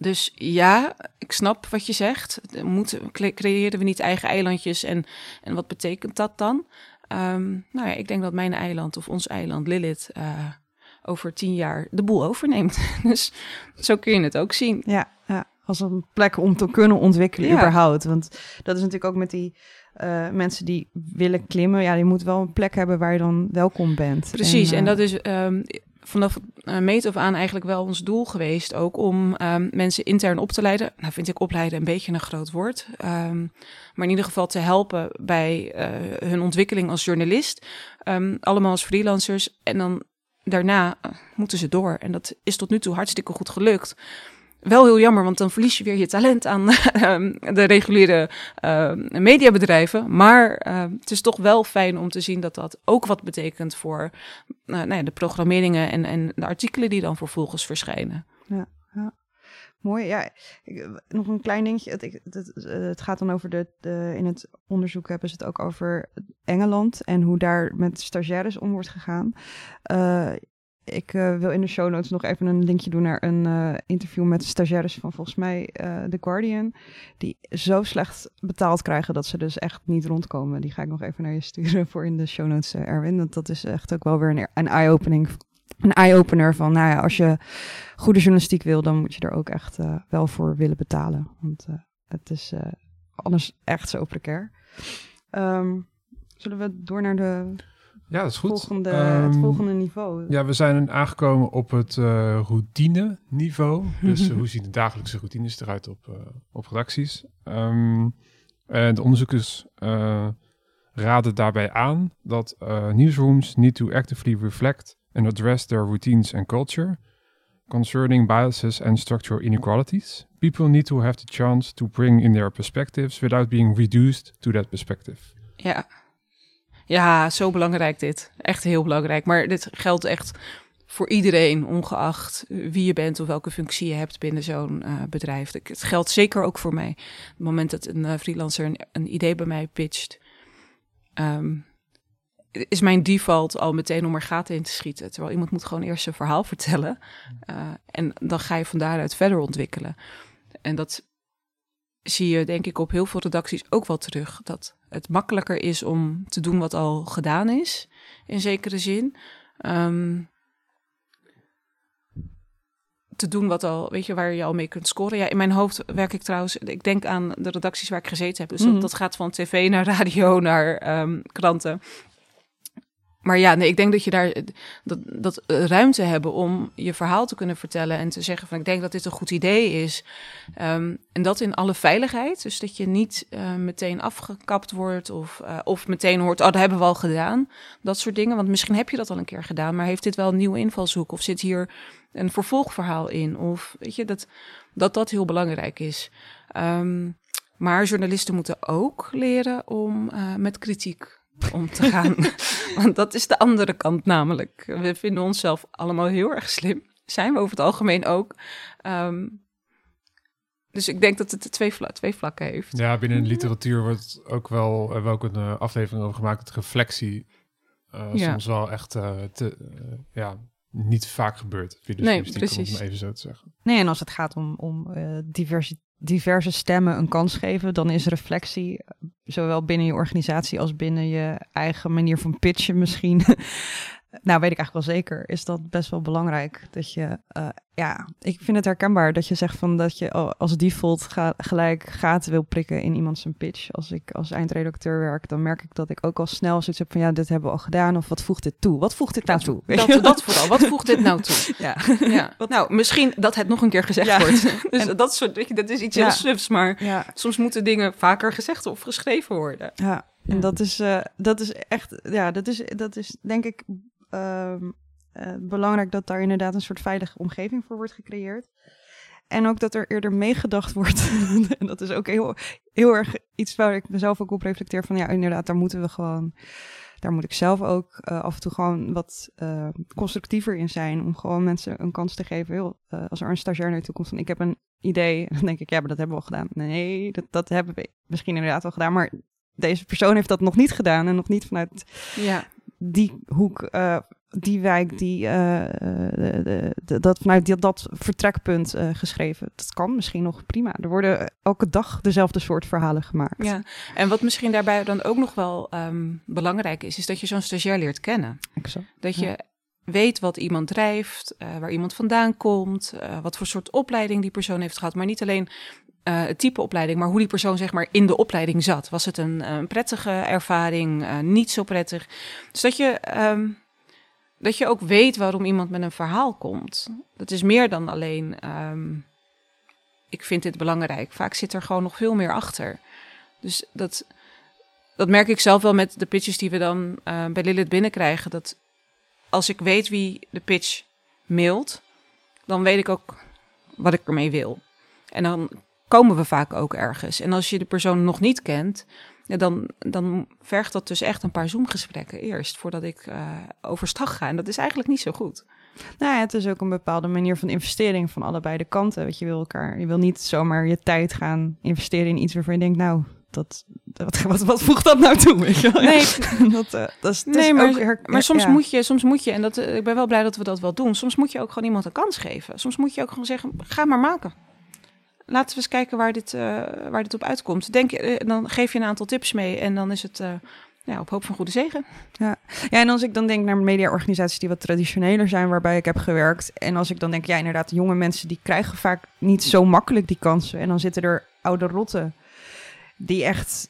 Dus ja, ik snap wat je zegt. Moet, creëren we niet eigen eilandjes en, en wat betekent dat dan? Um, nou ja, ik denk dat mijn eiland of ons eiland Lilith uh, over tien jaar de boel overneemt. dus zo kun je het ook zien. Ja, ja, als een plek om te kunnen ontwikkelen Ja. überhaupt. Want dat is natuurlijk ook met die uh, mensen die willen klimmen. Ja, je moet wel een plek hebben waar je dan welkom bent. Precies, en, dat is um, vanaf uh, meet af aan eigenlijk wel ons doel geweest. Ook om um, mensen intern op te leiden. Nou vind ik opleiden een beetje een groot woord. Um, maar in ieder geval te helpen bij uh, hun ontwikkeling als journalist. Um, allemaal als freelancers. En dan daarna uh, moeten ze door. En dat is tot nu toe hartstikke goed gelukt. Wel heel jammer, want dan verlies je weer je talent aan de reguliere uh, mediabedrijven. Maar uh, het is toch wel fijn om te zien dat dat ook wat betekent voor uh, nou ja, de programmeringen en, en de artikelen die dan vervolgens verschijnen. Ja, ja. Mooi. Ja, ik, nog een klein dingetje. Het, het, het gaat dan over de, de, In het onderzoek hebben ze het ook over Engeland en hoe daar met stagiaires om wordt gegaan. Ik uh, wil in de show notes nog even een linkje doen naar een uh, interview met stagiaires van volgens mij uh, The Guardian. Die zo slecht betaald krijgen dat ze dus echt niet rondkomen. Die ga ik nog even naar je sturen voor in de show notes, Erwin. Want dat is echt ook wel weer een, een eye-opening. Een eye-opener van, nou ja, als je goede journalistiek wil, dan moet je er ook echt wel voor willen betalen. Want het is anders echt zo precair. Um, zullen we door naar de ja, dat is goed. Volgende, um, het volgende niveau. Ja, we zijn aangekomen op het uh, routine-niveau. Dus uh, hoe zien de dagelijkse routines eruit op, uh, op redacties? Um, en de onderzoekers raden daarbij aan dat newsrooms need to actively reflect and address their routines and culture concerning biases and structural inequalities. People need to have the chance to bring in their perspectives without being reduced to that perspective. Ja, ja, zo belangrijk dit. Echt heel belangrijk. Maar dit geldt echt voor iedereen, ongeacht wie je bent of welke functie je hebt binnen zo'n uh, bedrijf. Het geldt zeker ook voor mij. Op het moment dat een uh, freelancer een, idee bij mij pitcht, um, is mijn default al meteen om er gaten in te schieten. Terwijl iemand moet gewoon eerst zijn verhaal vertellen. Uh, en dan ga je van daaruit verder ontwikkelen. En dat zie je denk ik op heel veel redacties ook wel terug. Dat het makkelijker is om te doen wat al gedaan is, in zekere zin. Um, te doen wat al, weet je, waar je al mee kunt scoren. Ja, in mijn hoofd werk ik trouwens, ik denk aan de redacties waar ik gezeten heb. Dus mm dat, dat, gaat van tv naar radio naar um, kranten. Maar ja, nee, ik denk dat je daar dat, dat eh, ruimte hebben om je verhaal te kunnen vertellen en te zeggen van ik denk dat dit een goed idee is. Ehm, en dat in alle veiligheid. Dus dat je niet uh, meteen afgekapt wordt of, uh, of meteen hoort, oh, dat hebben we al gedaan. Dat soort dingen. Want misschien heb je dat al een keer gedaan, maar heeft dit wel een nieuwe invalshoek? Of zit hier een vervolgverhaal in? Of weet je, dat dat, dat heel belangrijk is. Um, maar journalisten moeten ook leren om uh, met kritiek om te gaan. Want dat is de andere kant namelijk. We vinden onszelf allemaal heel erg slim. Zijn we over het algemeen ook. Um, dus ik denk dat het twee, vla twee vlakken heeft. Ja, binnen de literatuur wordt ook wel, hebben we ook een uh, aflevering over gemaakt, dat reflectie uh, ja. soms wel echt uh, te, ja, niet vaak gebeurt. Nee, precies. Om even zo te zeggen. Nee, en als het gaat om, om diversiteit diverse stemmen een kans geven, dan is reflectie, zowel binnen je organisatie als binnen je eigen manier van pitchen misschien, nou weet ik eigenlijk wel zeker, is dat best wel belangrijk. Dat je, uh, ja, ik vind het herkenbaar dat je zegt van dat je als default ga, gelijk gaten wil prikken in iemand zijn pitch. Als ik als eindredacteur werk, dan merk ik dat ik ook al snel zoiets heb van ja, dit hebben we al gedaan of wat voegt dit toe? Wat voegt dit nou toe? Dat, dat vooral, wat voegt dit nou toe? Ja. ja. Nou, misschien dat het nog een keer gezegd ja. wordt. dus en, dat soort, weet je, dat is iets ja. heel sufs, maar soms moeten dingen vaker gezegd of geschreven worden. Ja. En dat is, uh, dat is echt, ja, dat is, dat is denk ik um, uh, belangrijk dat daar inderdaad een soort veilige omgeving voor wordt gecreëerd. En ook dat er eerder meegedacht wordt. en dat is ook heel, heel erg iets waar ik mezelf ook op reflecteer. Van ja, inderdaad, daar moeten we gewoon. Daar moet ik zelf ook uh, af en toe gewoon wat uh, constructiever in zijn. Om gewoon mensen een kans te geven. Heel, als er een stagiair naartoe komt van ik heb een idee. Dan denk ik, ja, maar dat hebben we al gedaan. Nee, dat, dat hebben we misschien inderdaad al gedaan. Maar deze persoon heeft dat nog niet gedaan. En nog niet vanuit ja. Die hoek die wijk, die, uh, de, de, de, dat vanuit die, dat vertrekpunt uh, geschreven. Dat kan misschien nog prima. Er worden elke dag dezelfde soort verhalen gemaakt. Ja, en wat misschien daarbij dan ook nog wel um, belangrijk is, is dat je zo'n stagiair leert kennen. Exact. Dat je ja. weet wat iemand drijft, waar iemand vandaan komt, wat voor soort opleiding die persoon heeft gehad. Maar niet alleen uh, het type opleiding, maar hoe die persoon zeg maar in de opleiding zat. Was het een, een prettige ervaring, uh, niet zo prettig? Dus dat je um, dat je ook weet waarom iemand met een verhaal komt. Dat is meer dan alleen, um, ik vind dit belangrijk. Vaak zit er gewoon nog veel meer achter. Dus dat, dat merk ik zelf wel met de pitches die we dan uh, bij Lilith binnenkrijgen. Dat als ik weet wie de pitch mailt, dan weet ik ook wat ik ermee wil. En dan komen we vaak ook ergens. En als je de persoon nog niet kent, ja, dan, dan vergt dat dus echt een paar Zoom-gesprekken eerst voordat ik uh, overstag ga. En dat is eigenlijk niet zo goed. Nou ja, het is ook een bepaalde manier van investering van allebei de kanten. Want je wil elkaar, je wil niet zomaar je tijd gaan investeren in iets waarvan je denkt, nou, dat, wat, wat, wat voegt dat nou toe? Weet je wel? Nee, dat, uh, dat is, nee maar, her, maar soms, ja. moet je, soms moet je, en dat, uh, ik ben wel blij dat we dat wel doen, soms moet je ook gewoon iemand een kans geven. Soms moet je ook gewoon zeggen, ga maar maken laten we eens kijken waar dit, uh, waar dit op uitkomt. Denk, uh, dan geef je een aantal tips mee en dan is het uh, ja, op hoop van goede zegen. Ja. ja, en als ik dan denk naar mediaorganisaties die wat traditioneler zijn, waarbij ik heb gewerkt. En als ik dan denk, ja, inderdaad, jonge mensen die krijgen vaak niet zo makkelijk die kansen. En dan zitten er oude rotten die echt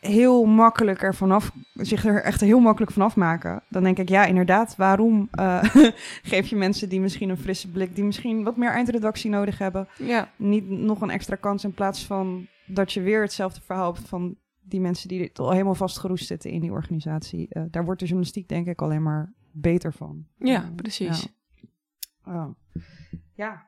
heel makkelijk er vanaf, zich er echt heel makkelijk vanaf maken. Dan denk ik, ja, inderdaad, waarom uh, geef je mensen die misschien een frisse blik, die misschien wat meer eindredactie nodig hebben, ja. niet nog een extra kans in plaats van dat je weer hetzelfde verhaal hebt van die mensen die al helemaal vastgeroest zitten in die organisatie. Uh, daar wordt de journalistiek denk ik alleen maar beter van. Ja, uh, precies. Ja. Oh. ja.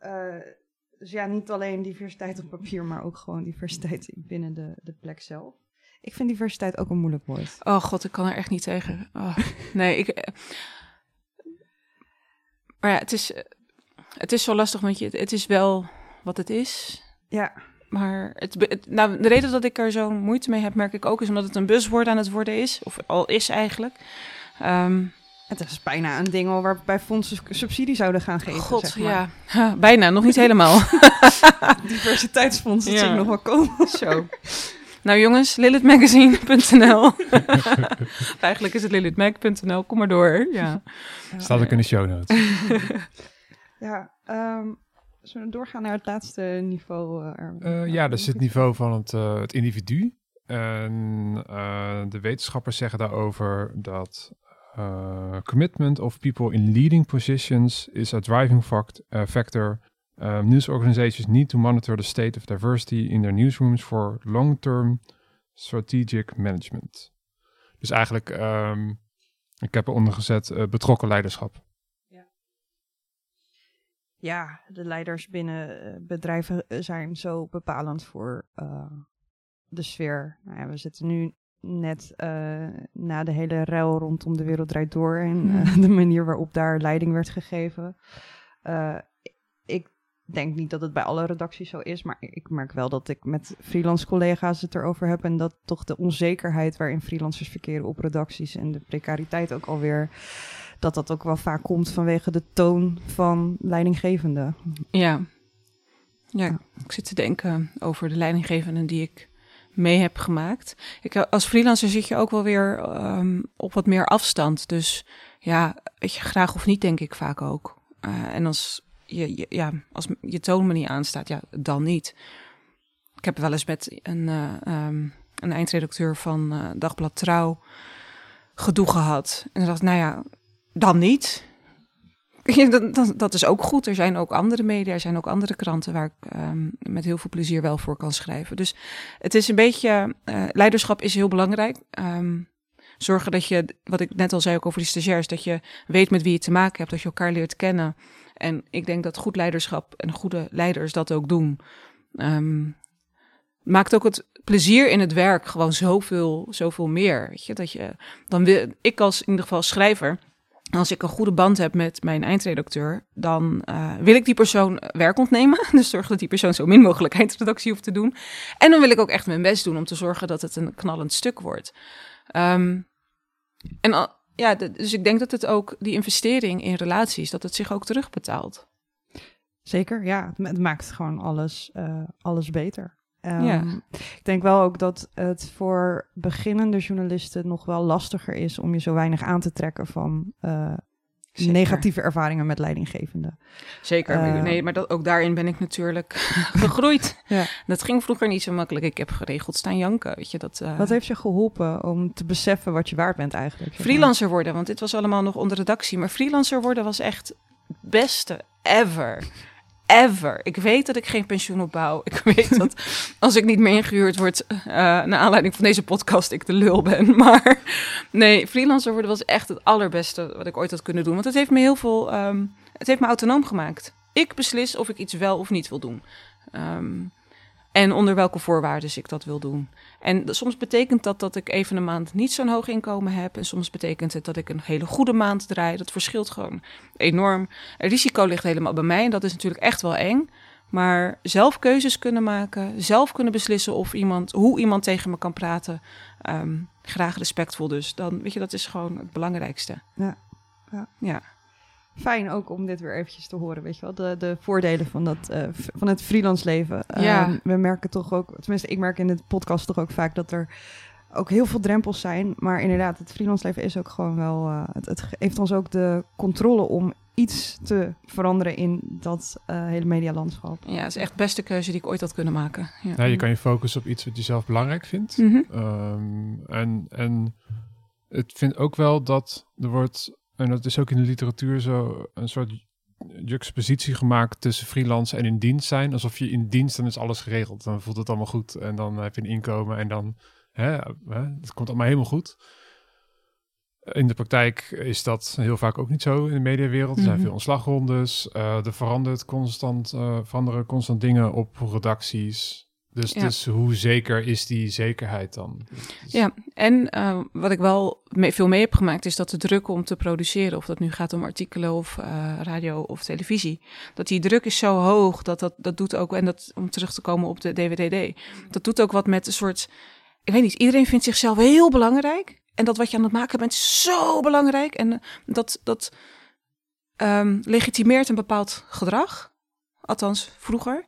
Uh, dus ja, niet alleen diversiteit op papier, maar ook gewoon diversiteit binnen de, de plek zelf. Ik vind diversiteit ook een moeilijk woord. Oh god, ik kan er echt niet tegen. Oh, nee, ik. Eh, maar ja, het is, het is zo lastig, want je, het is wel wat het is. Ja. Maar het, het, nou, de reden dat ik er zo moeite mee heb, merk ik ook, is omdat het een buswoord aan het worden is. Of al is eigenlijk. Um, het is bijna een ding waarbij fondsen subsidie zouden gaan geven. God, zeg maar. ja. bijna, nog niet helemaal. Diversiteitsfonds, dat ja. zie ik nog wel komen. Zo. Nou jongens, lilithmagazine.nl Eigenlijk is het lilithmag.nl, kom maar door. Ja. Staat ook in de show notes. ja, um, zullen we doorgaan naar het laatste niveau? Uh, uh, ja, dat is het niveau van het, uh, het individu. En eh, de wetenschappers zeggen daarover dat uh, commitment of people in leading positions is a driving fact, uh, factor. Um, news organizations need to monitor the state of diversity in their newsrooms for long-term strategic management. Dus eigenlijk, um, ik heb eronder gezet uh, betrokken leiderschap. Ja. ja, de leiders binnen bedrijven zijn zo bepalend voor de sfeer. Nou ja, we zitten nu net uh, na de hele ruil rondom de wereld draait door en uh, de manier waarop daar leiding werd gegeven. Uh, ik denk niet dat het bij alle redacties zo is, maar ik merk wel dat ik met freelance collega's het erover heb en dat toch de onzekerheid waarin freelancers verkeren op redacties en de precariteit ook alweer, dat dat ook wel vaak komt vanwege de toon van leidinggevende. Ja. Ja, ja. ik zit te denken over de leidinggevenden die ik mee heb gemaakt. Ik, als freelancer zit je ook wel weer um, op wat meer afstand. Dus ja, weet je, graag of niet, denk ik vaak ook. Uh, en als je, ja, als je toon me niet aanstaat, ja, dan niet. Ik heb wel eens met een, uh, um, een eindredacteur van uh, Dagblad Trouw gedoe gehad. En dacht, nou ja, dan niet. dat, dat, is ook goed. Er zijn ook andere media, er zijn ook andere kranten waar ik um, met heel veel plezier wel voor kan schrijven. Dus het is een beetje, uh, leiderschap is heel belangrijk. Um, zorgen dat je, wat ik net al zei ook over die stagiairs, dat je weet met wie je te maken hebt, dat je elkaar leert kennen. En ik denk dat goed leiderschap en goede leiders dat ook doen. Um, maakt ook het plezier in het werk gewoon zoveel, zoveel meer. Weet je, dat je, dan wil, ik als in ieder geval schrijver, als ik een goede band heb met mijn eindredacteur, dan uh, wil ik die persoon werk ontnemen. Dus zorg dat die persoon zo min mogelijk eindredactie hoeft te doen. En dan wil ik ook echt mijn best doen om te zorgen dat het een knallend stuk wordt. Um, en ja, dus ik denk dat het ook die investering in relaties, dat het zich ook terugbetaalt. Zeker, ja. Het maakt gewoon alles, uh, alles beter. Um, ja. Ik denk wel ook dat het voor beginnende journalisten nog wel lastiger is om je zo weinig aan te trekken van uh, negatieve ervaringen met leidinggevenden. Zeker, uh, nee, maar dat, ook daarin ben ik natuurlijk gegroeid. ja. Dat ging vroeger niet zo makkelijk. Ik heb geregeld staan janken, weet je. Dat, uh, wat heeft je geholpen om te beseffen wat je waard bent eigenlijk? Freelancer worden, want dit was allemaal nog onder redactie. Maar freelancer worden was echt het beste ever ever. Ik weet dat ik geen pensioen opbouw. Ik weet dat als ik niet meer ingehuurd word, uh, naar aanleiding van deze podcast, ik de lul ben. Maar nee, freelancer worden was echt het allerbeste wat ik ooit had kunnen doen. Want het heeft me heel veel, um, het heeft me autonoom gemaakt. Ik beslis of ik iets wel of niet wil doen. Um, en onder welke voorwaarden ik dat wil doen. En soms betekent dat dat ik even een maand niet zo'n hoog inkomen heb. En soms betekent het dat ik een hele goede maand draai. Dat verschilt gewoon enorm. Het risico ligt helemaal bij mij. En dat is natuurlijk echt wel eng. Maar zelf keuzes kunnen maken. Zelf kunnen beslissen of iemand, hoe iemand tegen me kan praten. Um, graag respectvol dus. Dan weet je, dat is gewoon het belangrijkste. Ja. Ja. ja fijn ook om dit weer eventjes te horen, weet je wel. De, de voordelen van, dat, uh, van het freelance leven. Ja. Uh, we merken toch ook, tenminste ik merk in de podcast toch ook vaak dat er ook heel veel drempels zijn. Maar inderdaad, het freelance leven is ook gewoon wel... Uh, het, het, heeft ons ook de controle om iets te veranderen in dat hele medialandschap. Ja, het is echt de beste keuze die ik ooit had kunnen maken. Ja, ja je kan je focussen op iets wat je zelf belangrijk vindt. Mm -hmm. um, en, en het vind ook wel dat er wordt en dat is ook in de literatuur zo een soort juxtapositie gemaakt tussen freelance en in dienst zijn. Alsof je in dienst, dan is alles geregeld. Dan voelt het allemaal goed en dan heb je een inkomen en dan, hè, hè, het komt allemaal helemaal goed. In de praktijk is dat heel vaak ook niet zo in de mediawereld. Er zijn veel ontslagrondes. Uh, er verandert constant, uh, veranderen constant dingen op redacties. Dus, ja. dus hoe zeker is die zekerheid dan? Dus ja, en uh, wat ik wel mee, veel mee heb gemaakt is dat de druk om te produceren, of dat nu gaat om artikelen of uh, radio of televisie, dat die druk is zo hoog dat dat, dat doet ook, en dat om terug te komen op de DWDD, dat doet ook wat met een soort, ik weet niet, iedereen vindt zichzelf heel belangrijk. En dat wat je aan het maken bent is zo belangrijk. En dat, dat um, legitimeert een bepaald gedrag. Althans, vroeger.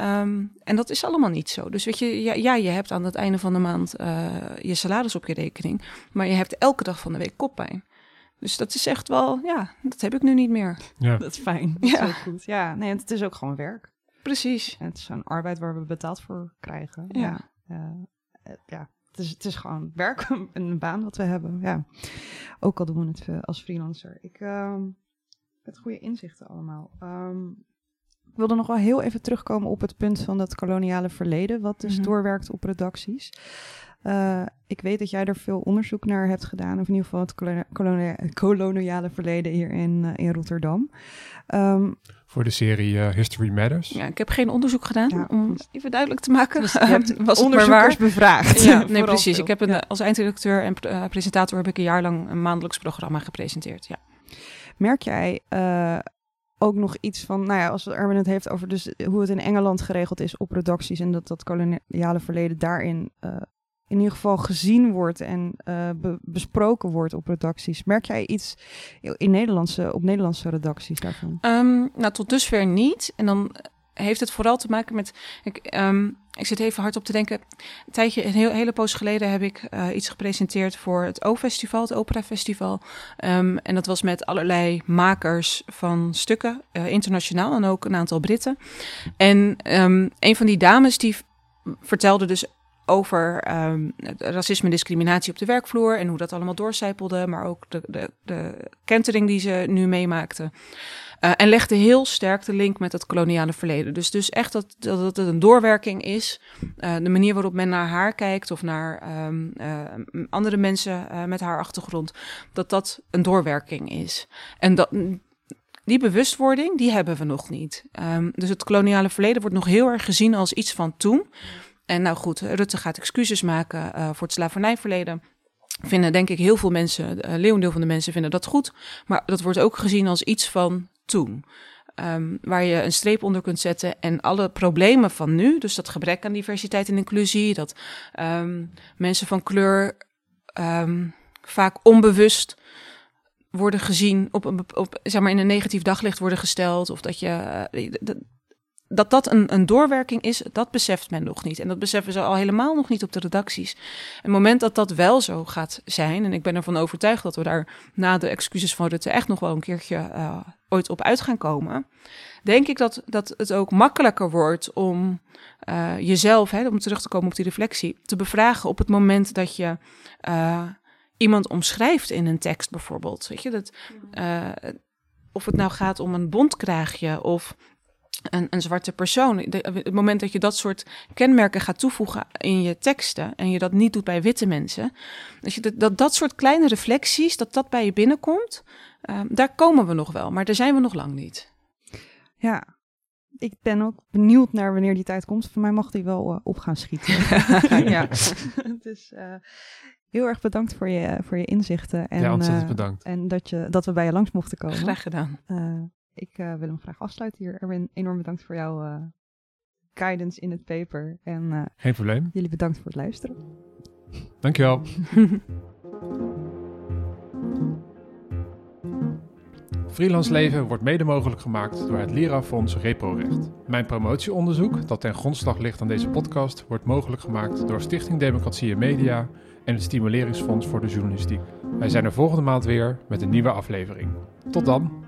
Um, en dat is allemaal niet zo. Dus weet je, ja, ja je hebt aan het einde van de maand uh, je salaris op je rekening. Maar je hebt elke dag van de week koppijn. Dus dat is echt wel, ja, dat heb ik nu niet meer. Ja. Dat is fijn. Dat ja. Is goed. Ja, nee, het is ook gewoon werk. Precies. En het is een arbeid waar we betaald voor krijgen. Ja. Ja. Uh, ja. het, is, het is gewoon werk, een baan wat we hebben. Ja. Ook al doen we het eh, als freelancer. Ik uh, het goede inzichten allemaal. Um, wilde nog wel heel even terugkomen op het punt van dat koloniale verleden, wat dus mm -hmm. doorwerkt op redacties. Uh, ik weet dat jij er veel onderzoek naar hebt gedaan, of in ieder geval het kolonia koloniale verleden hier in, uh, in Rotterdam. Um, Voor de serie uh, History Matters. Ja, ik heb geen onderzoek gedaan, ja. om even duidelijk te maken. Dus je hebt was onderzoekers bevraagd. Ja, nee, precies. Veel. Ik heb een, ja. als eindredacteur en presentator heb ik een jaar lang een maandelijks programma gepresenteerd. Ja. Merk jij ook nog iets van, nou ja, als Erwin het heeft over dus hoe het in Engeland geregeld is op redacties en dat dat koloniale verleden daarin uh, in ieder geval gezien wordt en be besproken wordt op redacties. Merk jij iets in Nederlandse, op Nederlandse redacties daarvan? Um, nou, tot dusver niet. En dan heeft het vooral te maken met. Ik, um, ik zit even hard op te denken. Een tijdje, een hele poos geleden heb ik uh, iets gepresenteerd voor het O-festival, het Opera Festival. Um, en dat was met allerlei makers van stukken, uh, internationaal en ook een aantal Britten. En um, een van die dames die vertelde dus over um, racisme en discriminatie op de werkvloer en hoe dat allemaal doorcijpelde, maar ook de, de, de kentering die ze nu meemaakte. Uh, en legde heel sterk de link met het koloniale verleden. Dus, dus echt dat, dat het een doorwerking is. Uh, de manier waarop men naar haar kijkt of naar um, uh, andere mensen met haar achtergrond. Dat dat een doorwerking is. En dat, die bewustwording, die hebben we nog niet. Um, dus het koloniale verleden wordt nog heel erg gezien als iets van toen. En nou goed, Rutte gaat excuses maken voor het slavernijverleden vinden denk ik heel veel mensen, een leeuwendeel van de mensen vinden dat goed. Maar dat wordt ook gezien als iets van toen. Um, waar je een streep onder kunt zetten en alle problemen van nu, dus dat gebrek aan diversiteit en inclusie, dat um, mensen van kleur um, vaak onbewust worden gezien, op een, op, zeg maar in een negatief daglicht worden gesteld, of dat je. Dat, dat een, een doorwerking is, dat beseft men nog niet. En dat beseffen ze al helemaal nog niet op de redacties. Het moment dat dat wel zo gaat zijn, en ik ben ervan overtuigd dat we daar na de excuses van Rutte echt nog wel een keertje uh, ooit op uit gaan komen, denk ik dat, dat het ook makkelijker wordt om uh, jezelf, hè, om terug te komen op die reflectie, te bevragen op het moment dat je uh, iemand omschrijft in een tekst bijvoorbeeld. Weet je, dat, of het nou gaat om een bondkraagje of een, een zwarte persoon. De, het moment dat je dat soort kenmerken gaat toevoegen in je teksten en je dat niet doet bij witte mensen, dat je dat, dat, dat soort kleine reflecties, dat dat bij je binnenkomt, uh, daar komen we nog wel, maar daar zijn we nog lang niet. Ja, ik ben ook benieuwd naar wanneer die tijd komt. Voor mij mag die wel uh, op gaan schieten. ja, dus uh, heel erg bedankt voor je, voor je inzichten. En, ja, ontzettend bedankt. En dat, je, dat we bij je langs mochten komen. Graag gedaan. Ik uh, wil hem graag afsluiten hier. Erwin, enorm bedankt voor jouw uh, guidance in het paper. En uh, Geen probleem. jullie bedankt voor het luisteren. Dankjewel. Freelance Leven wordt mede mogelijk gemaakt door het Lira-fonds ReproRecht. Mijn promotieonderzoek, dat ten grondslag ligt aan deze podcast, wordt mogelijk gemaakt door Stichting Democratie en Media en het Stimuleringsfonds voor de Journalistiek. Wij zijn er volgende maand weer met een nieuwe aflevering. Tot dan!